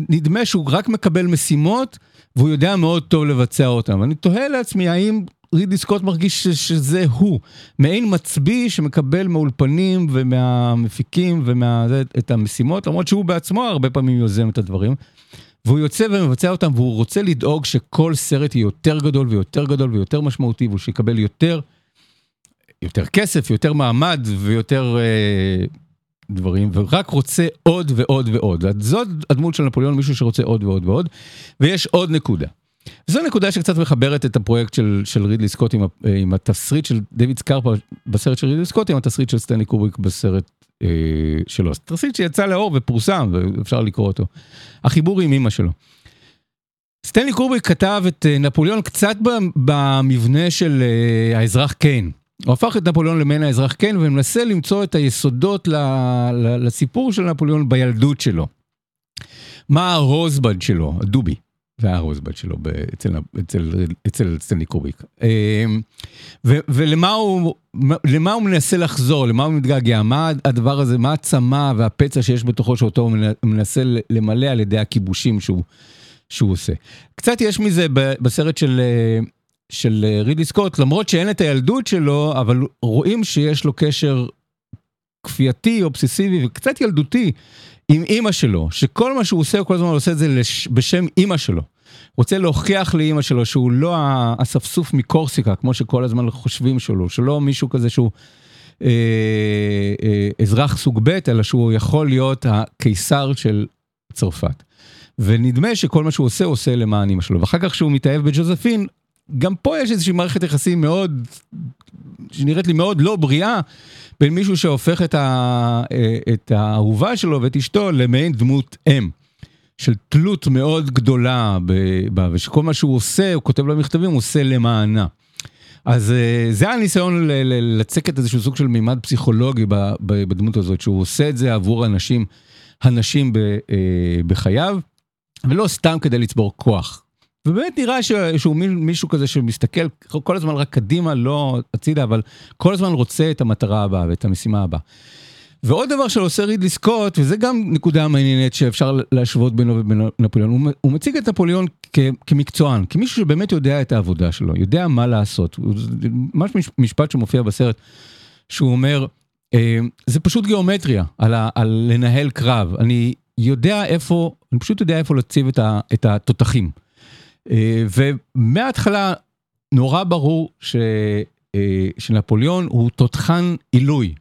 S8: נדמה שהוא רק מקבל משימות, והוא יודע מאוד טוב לבצע אותם. אני תוהה לעצמי האם רידלי סקוט מרגיש שזה הוא, מעין מצביא שמקבל מהאולפנים ומהמפיקים ומה... את המשימות, למרות שהוא בעצמו הרבה פעמים יוזם את הדברים. והוא יוצא ומבצע אותם והוא רוצה לדאוג שכל סרט יהיה יותר גדול ויותר גדול ויותר משמעותי והוא שיקבל יותר, יותר כסף, יותר מעמד ויותר אה, דברים, ורק רוצה עוד ועוד ועוד. זאת הדמות של נפוליאון, מישהו שרוצה עוד ועוד ועוד. ויש עוד נקודה. וזו נקודה שקצת מחברת את הפרויקט של, של רידלי סקוט עם, עם התסריט של דיוויד סקרפה בסרט של רידלי סקוט, עם התסריט של סטנלי קובריק בסרט אה, שלו. תסריט שיצא לאור ופורסם, ואפשר לקרוא אותו. החיבור עם אימא שלו. סטנלי קובריק כתב את אה, נפוליאון קצת במבנה של אה, האזרח קיין. הוא הפך את נפוליאון למעין האזרח קיין ומנסה למצוא את היסודות לסיפור של נפוליאון בילדות שלו. מה הרוזבד שלו, הדובי, הרוזבד שלו אצל, אצל, אצל סטנלי קובריק. אה, ו- ולמה הוא, למה הוא מנסה לחזור, למה הוא מתגעגע, מה הדבר הזה, מה הצמא והפצע שיש בתוכו שאותו הוא מנ- מנסה למלא על ידי הכיבושים שהוא, שהוא עושה. קצת יש מזה בסרט של, אה, של אה, רידלי סקוט, למרות שאין את הילדות שלו, אבל רואים שיש לו קשר כפייתי, אובססיבי וקצת ילדותי עם אימא שלו, שכל מה שהוא עושה, הוא כל הזמן עושה את זה לש, בשם אימא שלו. רוצה להוכיח לאימא שלו שהוא לא האספסוף מקורסיקה, כמו שכל הזמן חושבים שלו, שלא מישהו כזה שהוא אה, אה, אזרח סוג ב', אלא שהוא יכול להיות הקיסר של צרפת. ונדמה שכל מה שהוא עושה, הוא עושה למען אימא שלו. ואחר כך כשהוא מתאהב בג'וזפין, גם פה יש איזושהי מערכת יחסים מאוד, שנראית לי מאוד לא בריאה, בין מישהו שהופך את, ה, אה, את האהובה שלו ואת אשתו למעין דמות אם. של תלות מאוד גדולה בה, ושכל מה שהוא עושה, הוא כותב לה מכתבים, הוא עושה למענה. אז אה, זה הניסיון ל- ל- לצקת איזשהו סוג של מימד פסיכולוגי ב- ב- בדמות הזאת, שהוא עושה את זה עבור הנשים ב- אה, בחייו, ולא סתם כדי לצבור כוח. ובאמת נראה ש- שהוא מי- מישהו כזה שמסתכל כל הזמן רק קדימה, לא הצידה, אבל כל הזמן רוצה את המטרה הבאה ואת המשימה הבאה. ועוד דבר שעושה רידלי סקוט, וזה גם נקודה מעניינת שאפשר להשוות בינו ובין נפוליאון, הוא, הוא מציג את נפוליאון כ, כמקצוען, כמישהו שבאמת יודע את העבודה שלו, יודע מה לעשות. הוא- ממש מש- משפט שמופיע בסרט, שהוא אומר, אה, זה פשוט גיאומטריה על, ה, על לנהל קרב. אני יודע איפה, אני פשוט יודע איפה להציב את, ה, את התותחים. אה, ומההתחלה נורא ברור ש, אה, שנפוליאון הוא תותחן עילוי.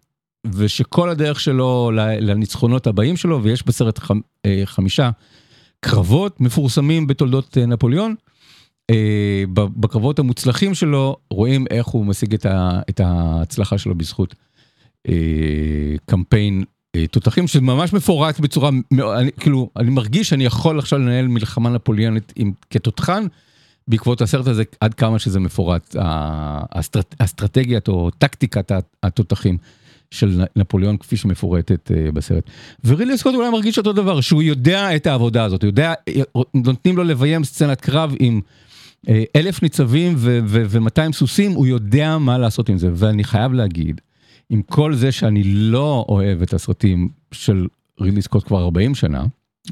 S8: ושכל הדרך שלו לניצחונות הבאים שלו, ויש בסרט חמ, אה, חמישה קרבות מפורסמים בתולדות נפוליאון. בקרבות המוצלחים שלו רואים איך הוא משיג את, ההצלחה שלו בזכות קמפיין תותחים שממש מפורט בצורה, אני, כאילו, אני מרגיש שאני יכול עכשיו לנהל מלחמה נפוליאנית עם, כתותחן. בעקבות הסרט הזה עד כמה שזה מפורט, האסטרט, האסטרטגיית או טקטיקת התותחים של נפוליאון כפי שמפורטת uh, בסרט. ורילי סקוט אולי מרגיש אותו דבר, שהוא יודע את העבודה הזאת, יודע, נותנים לו לביים סצנת קרב עם אלף ניצבים ו-200 סוסים, הוא יודע מה לעשות עם זה, ואני חייב להגיד, עם כל זה שאני לא אוהב את הסרטים של רילי סקוט כבר 40 שנה,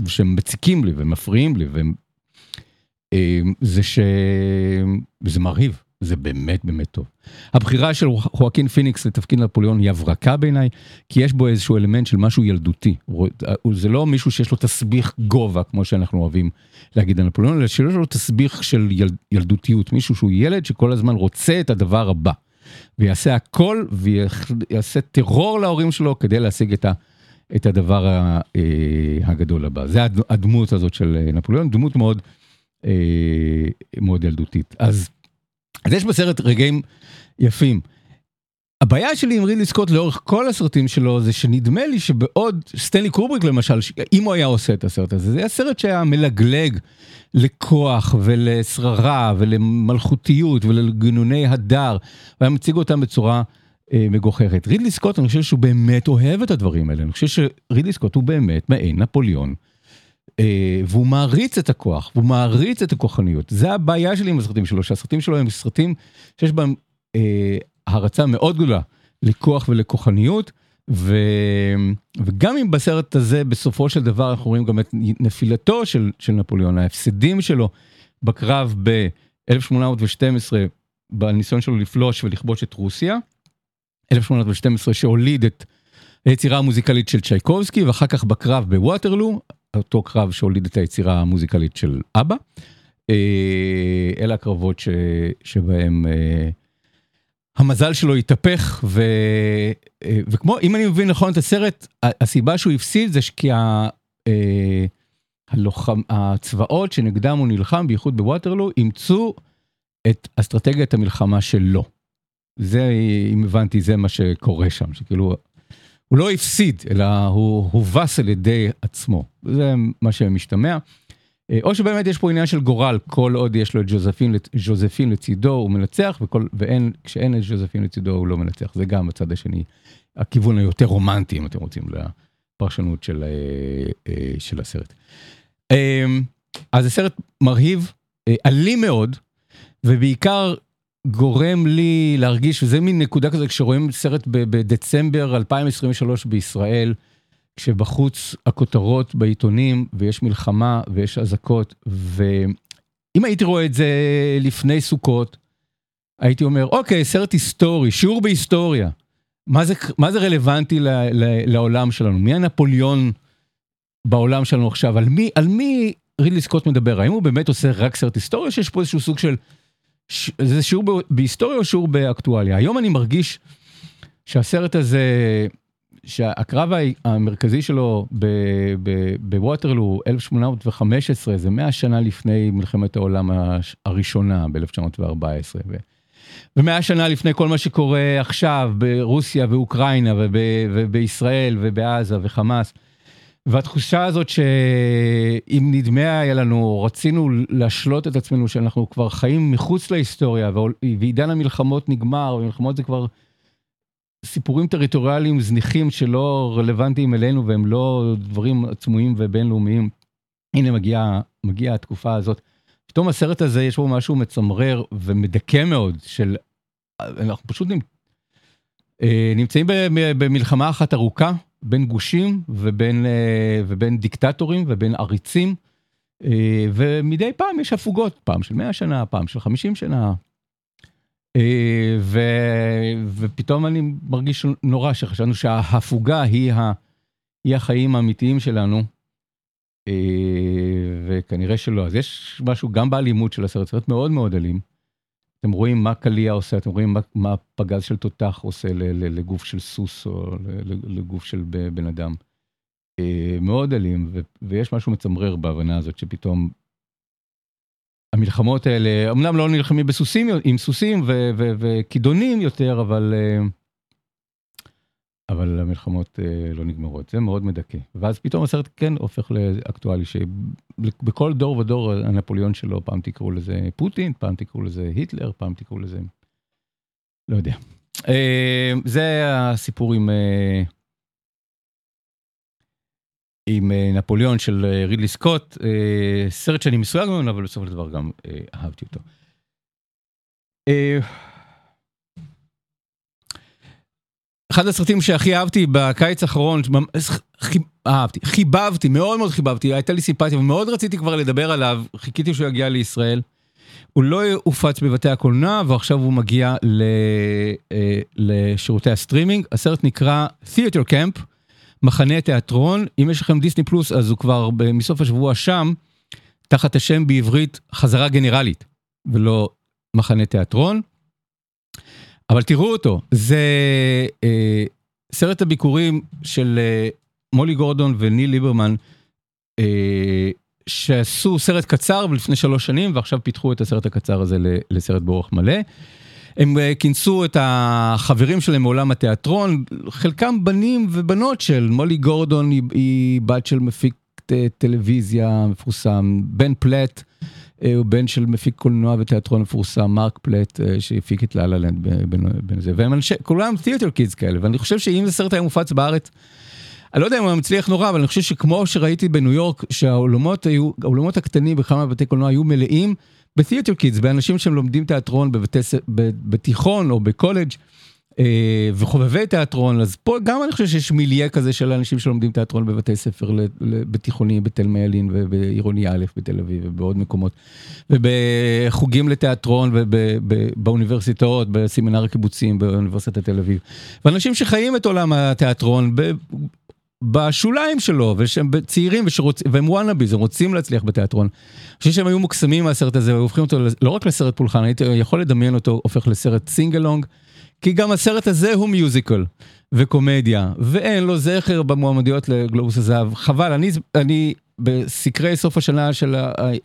S8: שהם מציקים לי ומפריעים לי, והם, uh, זה שזה מרהיב. זה באמת באמת טוב. הבחירה של חואקין פיניקס לתפקיד נפוליאון היא הברקה בעיניי, כי יש בו איזשהו אלמנט של משהו ילדותי. זה לא מישהו שיש לו תסביך גובה, כמו שאנחנו אוהבים להגיד על נפוליאון, אלא שיש לו תסביך של יל, ילדותיות, מישהו שהוא ילד שכל הזמן רוצה את הדבר הבא. ויעשה הכל ויעשה טרור להורים שלו כדי להשיג את, ה, את הדבר ה, הגדול הבא. זה הדמות הזאת של נפוליאון, דמות מאוד, מאוד ילדותית. אז אז יש בסרט רגעים יפים. הבעיה שלי עם רידלי סקוט לאורך כל הסרטים שלו זה שנדמה לי שבעוד סטנלי קובריק למשל, אם הוא היה עושה את הסרט הזה, זה היה סרט שהיה מלגלג לכוח ולשררה ולמלכותיות ולגנוני הדר, והיה מציג אותם בצורה אה, מגוחכת. רידלי סקוט, אני חושב שהוא באמת אוהב את הדברים האלה, אני חושב שרידלי סקוט הוא באמת מעין נפוליאון. Uh, והוא מעריץ את הכוח, והוא מעריץ את הכוחניות. זה הבעיה שלי עם הסרטים שלו, שהסרטים שלו הם סרטים שיש בהם uh, הערצה מאוד גדולה לכוח ולכוחניות, ו... וגם אם בסרט הזה בסופו של דבר אנחנו רואים גם את נפילתו של, של נפוליאון, ההפסדים שלו בקרב ב-1812, בניסיון שלו לפלוש ולכבוש את רוסיה, 1812 שהוליד את היצירה המוזיקלית של צ'ייקובסקי, ואחר כך בקרב בווטרלו, אותו קרב שהוליד את היצירה המוזיקלית של אבא. אלה הקרבות ש... שבהם המזל שלו התהפך, ו... וכמו, אם אני מבין נכון את הסרט, הסיבה שהוא הפסיד זה כי ה... הלוחם, הצבאות שנגדם הוא נלחם, בייחוד בווטרלו, אימצו את אסטרטגיית המלחמה שלו. זה, אם הבנתי, זה מה שקורה שם, שכאילו, הוא לא הפסיד, אלא הוא הובס על ידי עצמו. זה מה שמשתמע. אה, או שבאמת יש פה עניין של גורל, כל עוד יש לו את ג'וזפין, ג'וזפין לצידו הוא מנצח, וכל, ואין, כשאין את ג'וזפין לצידו הוא לא מנצח. זה גם בצד השני, הכיוון היותר רומנטי, אם אתם רוצים, לפרשנות של, אה, אה, של הסרט. אז זה סרט מרהיב, אלים מאוד, ובעיקר גורם לי להרגיש, וזה מין נקודה כזה, כשרואים סרט בדצמבר 2023 בישראל, כשבחוץ הכותרות בעיתונים ויש מלחמה ויש אזעקות, ואם הייתי רואה את זה לפני סוכות, הייתי אומר, אוקיי, סרט היסטורי, שיעור בהיסטוריה. מה זה, מה זה רלוונטי ל, ל, לעולם שלנו? מי הנפוליאון בעולם שלנו עכשיו? על מי, על מי רידלי סקוט מדבר? האם הוא באמת עושה רק סרט היסטוריה, או שיש פה איזשהו סוג של... ש... זה שיעור בהיסטוריה או שיעור באקטואליה? היום אני מרגיש שהסרט הזה שהקרב המרכזי שלו בווטרלו 1815 זה 100 שנה לפני מלחמת העולם הראשונה ב-1914. ומאה שנה לפני כל מה שקורה עכשיו ברוסיה ואוקראינה ובישראל ובעזה וחמאס. והתחושה הזאת שאם נדמה היה לנו, רצינו להשלות את עצמנו שאנחנו כבר חיים מחוץ להיסטוריה ועידן המלחמות נגמר, ומלחמות זה כבר סיפורים טריטוריאליים זניחים שלא רלוונטיים אלינו והם לא דברים עצמויים ובינלאומיים. הנה מגיעה מגיע התקופה הזאת. פתאום הסרט הזה יש בו משהו מצמרר ומדכא מאוד של אנחנו פשוט אה, נמצאים במלחמה אחת ארוכה בין גושים ובין, אה, ובין דיקטטורים ובין עריצים. אה, ומדי פעם יש הפוגות, פעם של 100 שנה, פעם של 50 שנה. ופתאום אני מרגיש נורא שחשבנו שההפוגה היא, ה... היא החיים האמיתיים שלנו. אה, וכנראה שלא. אז יש משהו גם באלימות של הסרט, סרט מאוד מאוד אלים. אתם רואים מה קליע עושה, אתם רואים מה, מה פגז של תותח עושה לגוף של סוס או לגוף של בן אדם. אה, מאוד אלים, ויש משהו מצמרר בהבנה הזאת שפתאום המלחמות האלה, אמנם לא נלחמים בסוסים, עם סוסים וכידונים יותר, אבל, אה, אבל המלחמות אה, לא נגמרות. זה מאוד מדכא. ואז פתאום הסרט כן הופך לאקטואלי, שבכל דור ודור הנפוליאון שלו, פעם תקראו לזה פוטין, פעם תקראו לזה היטלר, פעם תקראו לזה... לא יודע. אה, זה הסיפור עם... עם אה, נפוליאון של אה, רידלי סקוט, אה, סרט שאני מסויג ממנו, אבל בסופו של דבר גם אהבתי אותו. אחד הסרטים שהכי אהבתי בקיץ האחרון, אהבתי, חיבבתי, מאוד מאוד חיבבתי, הייתה לי סימפתיה ומאוד רציתי כבר לדבר עליו, חיכיתי שהוא יגיע לישראל. הוא לא הופץ בבתי הקולנוע ועכשיו הוא מגיע לשירותי הסטרימינג, הסרט נקרא Theater Camp. מחנה תיאטרון, אם יש לכם דיסני פלוס אז הוא כבר מסוף השבוע שם, תחת השם בעברית חזרה גנרלית, ולא מחנה תיאטרון. אבל תראו אותו, זה אה, סרט הביכורים של אה, מולי גורדון וניק ליברמן, אה, שעשו סרט קצר לפני שלוש שנים ועכשיו פיתחו את הסרט הקצר הזה לסרט באורך מלא. הם אה, כינסו את החברים שלהם מעולם התיאטרון, חלקם בנים ובנות של מולי גורדון היא, היא בת של מפיק טלוויזיה מפורסם, בן פלט אה, הוא בן של מפיק קולנוע ותיאטרון מפורסם, מרק פלט אה, שהפיק את לאלה לנד בין זה, והם אנשי, כולם תיאטר קידס כאלה, ואני חושב שאם זה סרט היה מופץ בארץ, אני לא יודע אם הוא מצליח נורא, אבל אני חושב שכמו שראיתי בניו יורק, שהעולמות היו, הקטנים בכמה בתי קולנוע היו מלאים, בתיאטר קידס, באנשים שהם לומדים תיאטרון בבתי, בתיכון או בקולג' אה, וחובבי תיאטרון, אז פה גם אני חושב שיש מיליה כזה של אנשים שלומדים תיאטרון בבתי ספר בתיכונים, בתל מיילין ובעירוני א' בתל אביב ובעוד מקומות, ובחוגים לתיאטרון ובאוניברסיטאות, בסמינר הקיבוצים באוניברסיטת תל אביב. ואנשים שחיים את עולם התיאטרון בשוליים שלו, ושהם צעירים ושרוצ... והם wannabes, הם רוצים להצליח בתיאטרון. אני חושב שהם היו מוקסמים מהסרט הזה, והופכים אותו לא רק לסרט פולחן, הייתי יכול לדמיין אותו הופך לסרט sing-along, כי גם הסרט הזה הוא musical וקומדיה, ואין לו זכר במועמדויות לגלובוס הזהב. חבל, אני, אני בסקרי סוף השנה של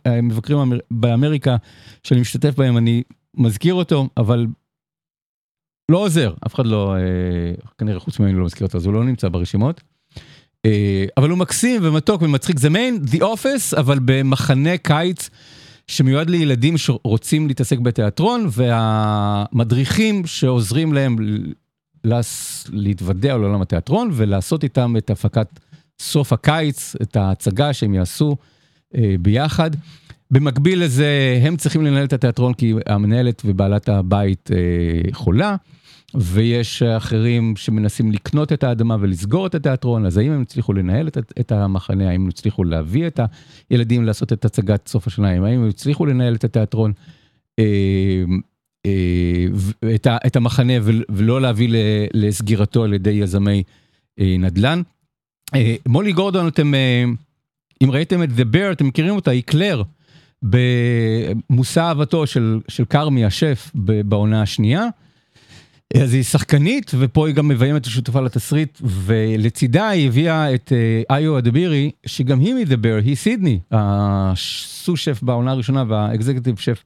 S8: המבקרים באמריקה, שאני משתתף בהם, אני מזכיר אותו, אבל לא עוזר, אף אחד לא, אה, כנראה חוץ ממני לא מזכיר אותו, אז הוא לא נמצא ברשימות. אה, אבל הוא מקסים ומתוק ומצחיק, זה מעין The Office, אבל במחנה קיץ שמיועד לילדים שרוצים להתעסק בתיאטרון, והמדריכים שעוזרים להם להתוודע על עולם התיאטרון ולעשות איתם את הפקת סוף הקיץ, את ההצגה שהם יעשו אה, ביחד. במקביל לזה, הם צריכים לנהל את התיאטרון כי המנהלת ובעלת הבית אה, חולה. ויש אחרים שמנסים לקנות את האדמה ולסגור את התיאטרון, אז האם הם הצליחו לנהל את, את המחנה, האם הם הצליחו להביא את הילדים לעשות את הצגת סוף השנה, האם הם הצליחו לנהל את התיאטרון, אה, אה, את, ה, את המחנה ולא להביא לסגירתו על ידי יזמי אה, נדל"ן. אה, מולי גורדון, אתם, אה, אם ראיתם את The Bear, אתם מכירים אותה, היא קלר. במושא אהבתו של, של כרמי השף בעונה השנייה. אז היא שחקנית, ופה היא גם מביימת השותפה לתסריט, ולצידה היא הביאה את אה, איו אדבירי, שגם היא מדבר, היא סידני, הסו שף בעונה הראשונה והאקזקטיב שף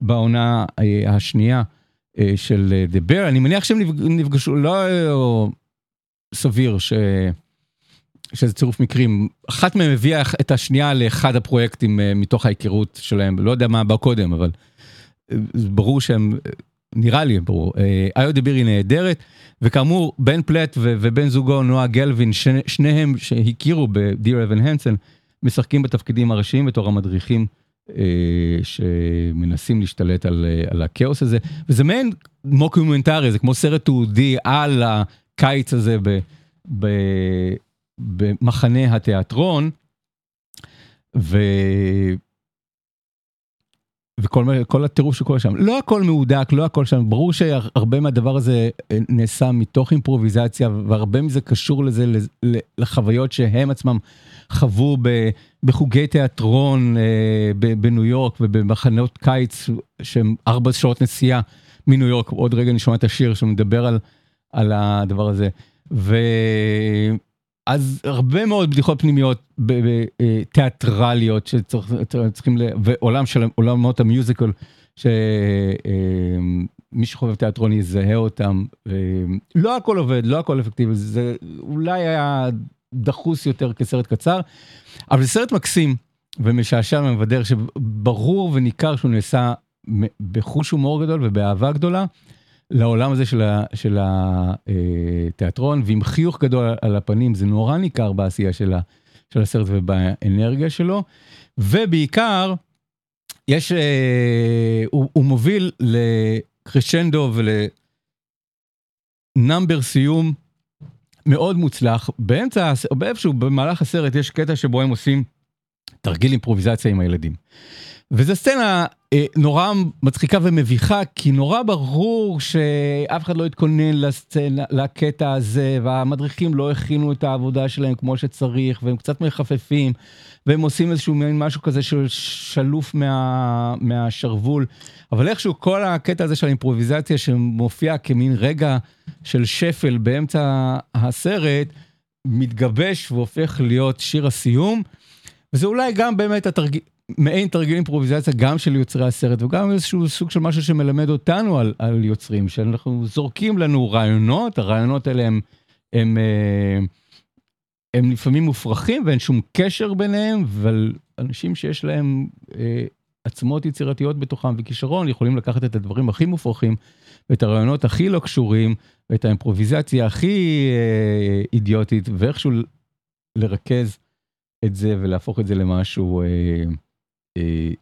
S8: בעונה אה, השנייה אה, של דבר. אני מניח שהם נפגשו, לא סביר ש... שזה צירוף מקרים. אחת מהם הביאה את השנייה לאחד הפרויקטים מתוך ההיכרות שלהם, לא יודע מה בא קודם, אבל ברור שהם נראה לי ברור. איו דביר היא נהדרת, וכאמור, בן פלט ובן זוגו נועה גלווין, שניהם שהכירו בדיר אבן הנסן, משחקים בתפקידים הראשיים בתור המדריכים אה, שמנסים להשתלט על, אה, על הכאוס הזה, וזה מעין מוקומנטרי, זה כמו סרט תעודי על הקיץ הזה ב, ב, במחנה התיאטרון. ו... וכל הטירוף שקורה שם. לא הכל מהודק, לא הכל שם, ברור שהרבה מהדבר הזה אה, נעשה מתוך אימפרוביזציה, והרבה מזה קשור לזה, לחוויות שהם עצמם חוו בחוגי תיאטרון אה, בניו יורק ובמחנות קיץ שהם ארבע שעות נסיעה מניו יורק. עוד רגע נשמע את השיר שמדבר על, על הדבר הזה. ו... אז הרבה מאוד בדיחות פנימיות אה, תיאטרליות שצריכים, ועולם של עולמות המיוזיקל, שמי אה, שחובב תיאטרון יזהה אותם. לא הכל עובד, לא הכל אפקטיבי, זה אולי היה דחוס יותר כסרט קצר, אבל זה סרט מקסים ומשעשע ומבדר שברור וניכר שהוא נעשה בחוש הומור גדול ובאהבה גדולה. לעולם הזה של, ה, של התיאטרון, ועם חיוך גדול על הפנים, זה נורא ניכר בעשייה של, ה, של הסרט ובאנרגיה שלו, ובעיקר, יש, אה, הוא, הוא מוביל לקרשנדו ולנאמבר סיום מאוד מוצלח. באמצע, או באיפשהו במהלך הסרט יש קטע שבו הם עושים תרגיל אימפרוביזציה עם הילדים. וזו סצנה אה, נורא מצחיקה ומביכה, כי נורא ברור שאף אחד לא התכונן לסצנה, לקטע הזה, והמדריכים לא הכינו את העבודה שלהם כמו שצריך, והם קצת מחפפים, והם עושים איזשהו מין משהו כזה של שלוף מה, מהשרוול. אבל איכשהו כל הקטע הזה של האימפרוביזציה שמופיע כמין רגע של שפל באמצע הסרט, מתגבש והופך להיות שיר הסיום. וזה אולי גם באמת התרגיל, מעין תרגיל אימפרוביזציה גם של יוצרי הסרט וגם איזשהו סוג של משהו שמלמד אותנו על, על יוצרים, שאנחנו זורקים לנו רעיונות, הרעיונות האלה הם, הם, הם, אה, הם לפעמים מופרכים ואין שום קשר ביניהם, אבל אנשים שיש להם אה, עצמות יצירתיות בתוכם וכישרון יכולים לקחת את הדברים הכי מופרכים ואת הרעיונות הכי לא קשורים ואת האימפרוביזציה הכי אה, אידיוטית ואיכשהו לרכז את זה ולהפוך את זה למשהו אה,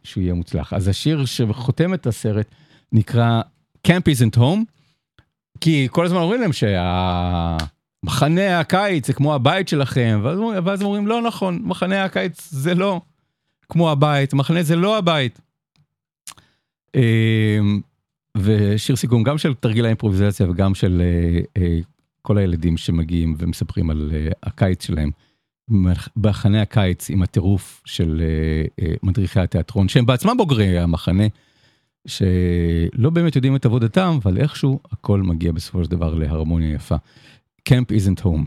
S8: שהוא יהיה מוצלח. אז השיר שחותם את הסרט נקרא Camp isn't home, כי כל הזמן אומרים להם שהמחנה הקיץ זה כמו הבית שלכם, ואז, הם אומרים לא נכון, מחנה הקיץ זה לא כמו הבית, מחנה זה לא הבית. אה, ושיר סיכום גם של תרגיל האימפרוביזציה וגם של אה, כל הילדים שמגיעים ומספרים על הקיץ שלהם. מחנה הקיץ עם הטירוף של אה, אה, מדריכי התיאטרון, שהם בעצמם בוגרי המחנה, שלא באמת יודעים את עבודתם, אבל איכשהו הכל מגיע בסופו של דבר להרמוניה יפה. Camp isn't home.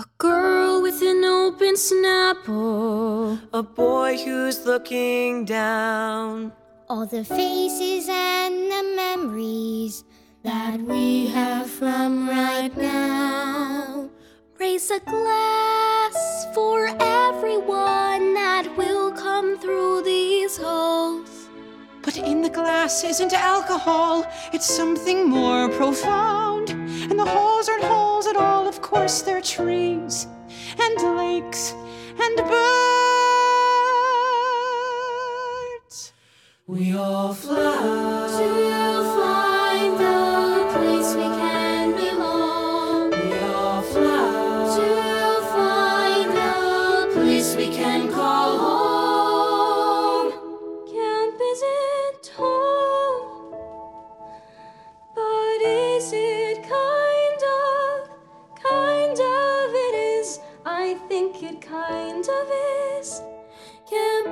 S8: A girl with
S4: with an open snapple.
S7: A boy who's looking down.
S9: All the faces and the memories that we have from right now.
S4: Raise a glass for everyone that will come through these halls.
S10: But in the glass isn't alcohol, it's something more profound. And the holes aren't holes at all, of course, they're trees and lakes and birds.
S7: We all fly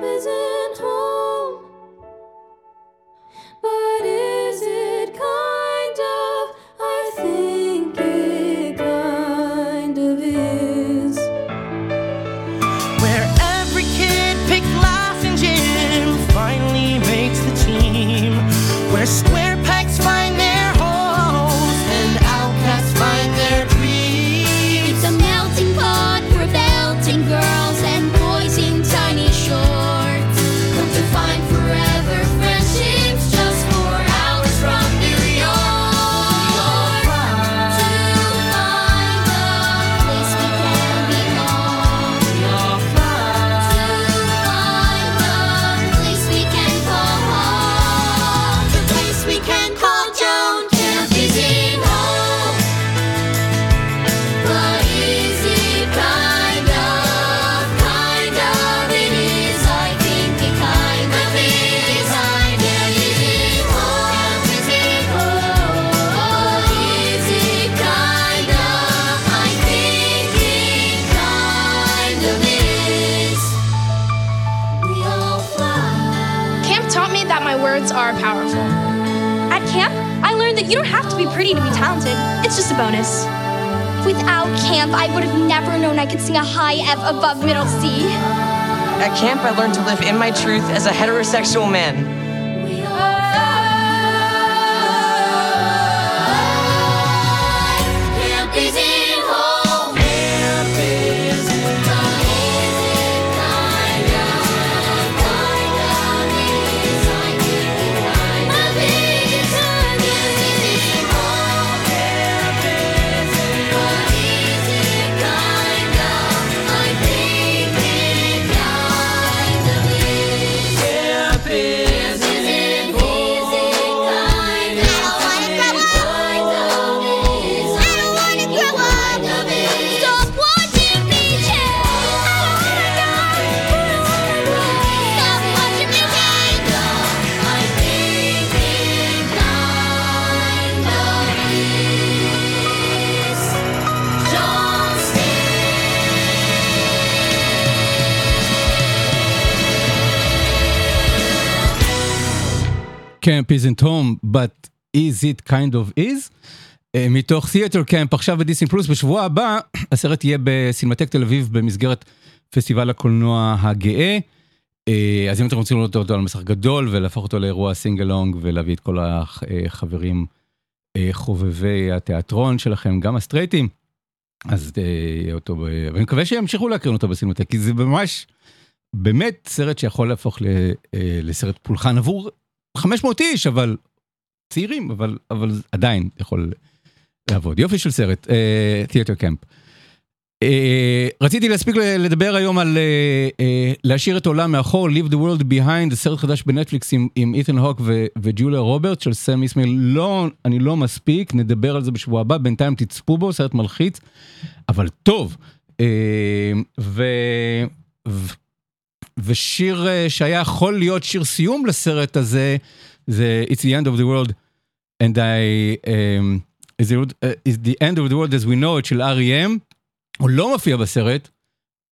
S11: busy. My
S7: truth as a heterosexual man.
S8: Isn't home, but is it kind of is? אה, מתוך Theater Camp עכשיו בדיסני פלוס בשבוע הבא הסרט יהיה בסינמטק תל אביב במסגרת פסטיבל הקולנוע הגאה. אה, אז אם אתם רוצים לראות אותו על מסך גדול ולהפוך אותו לאירוע sing-along ולהביא את כל החברים אה, חובבי התיאטרון שלכם גם הסטרייטים. אז יהיה אותו, ואני מקווה שימשיכו להקרין אותו בסינמטק כי זה ממש באמת סרט שיכול להפוך לסרט פולחן עבור 500 איש אבל צעירים אבל אבל עדיין יכול לעבוד. יופי של סרט תיאטר קמפ. רציתי להספיק לדבר היום על אה, אה, להשאיר את העולם מאחור Leave the World Behind סרט חדש בנטפליקס עם, עם איתן הוק וג'וליה רוברט של סם איסמייל לא אני לא מספיק נדבר על זה בשבוע הבא בינתיים תצפו בו סרט מלחיץ אבל טוב. ו, ו, ושיר אה, שהיה יכול להיות שיר סיום לסרט הזה זה It's the end of the world and I um, is, the, uh, is the end of the world as we know it של R.E.M. הוא לא מופיע בסרט,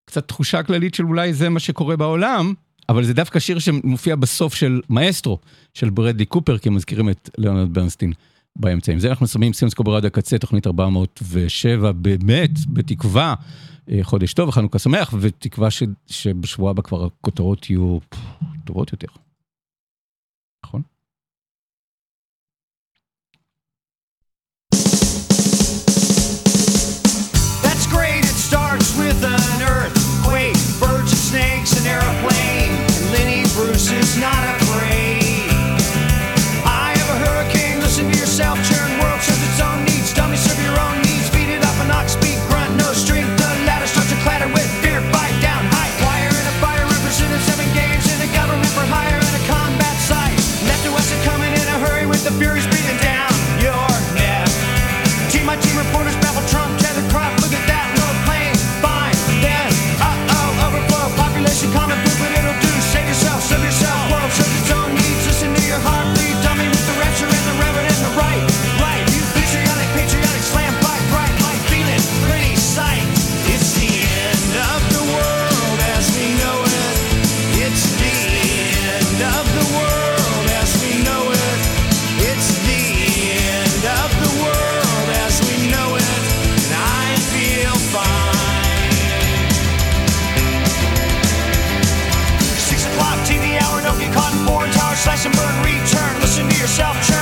S8: קצת תחושה כללית של אולי זה מה שקורה בעולם, אבל זה דווקא שיר שמופיע בסוף של מאסטרו, של ברדלי קופר, כי הם מזכירים את ליאונרד ברנסטין באמצע. עם זה אנחנו שמים סימסקו ברדיו הקצה, תוכנית 407, באמת, בתקווה, חודש טוב וחנוכה שמח, ותקווה ש, שבשבוע הבא כבר הכותרות יהיו טובות יותר. נכון?
S12: with an earthquake, birds snakes. Lenny Bruce is not yourself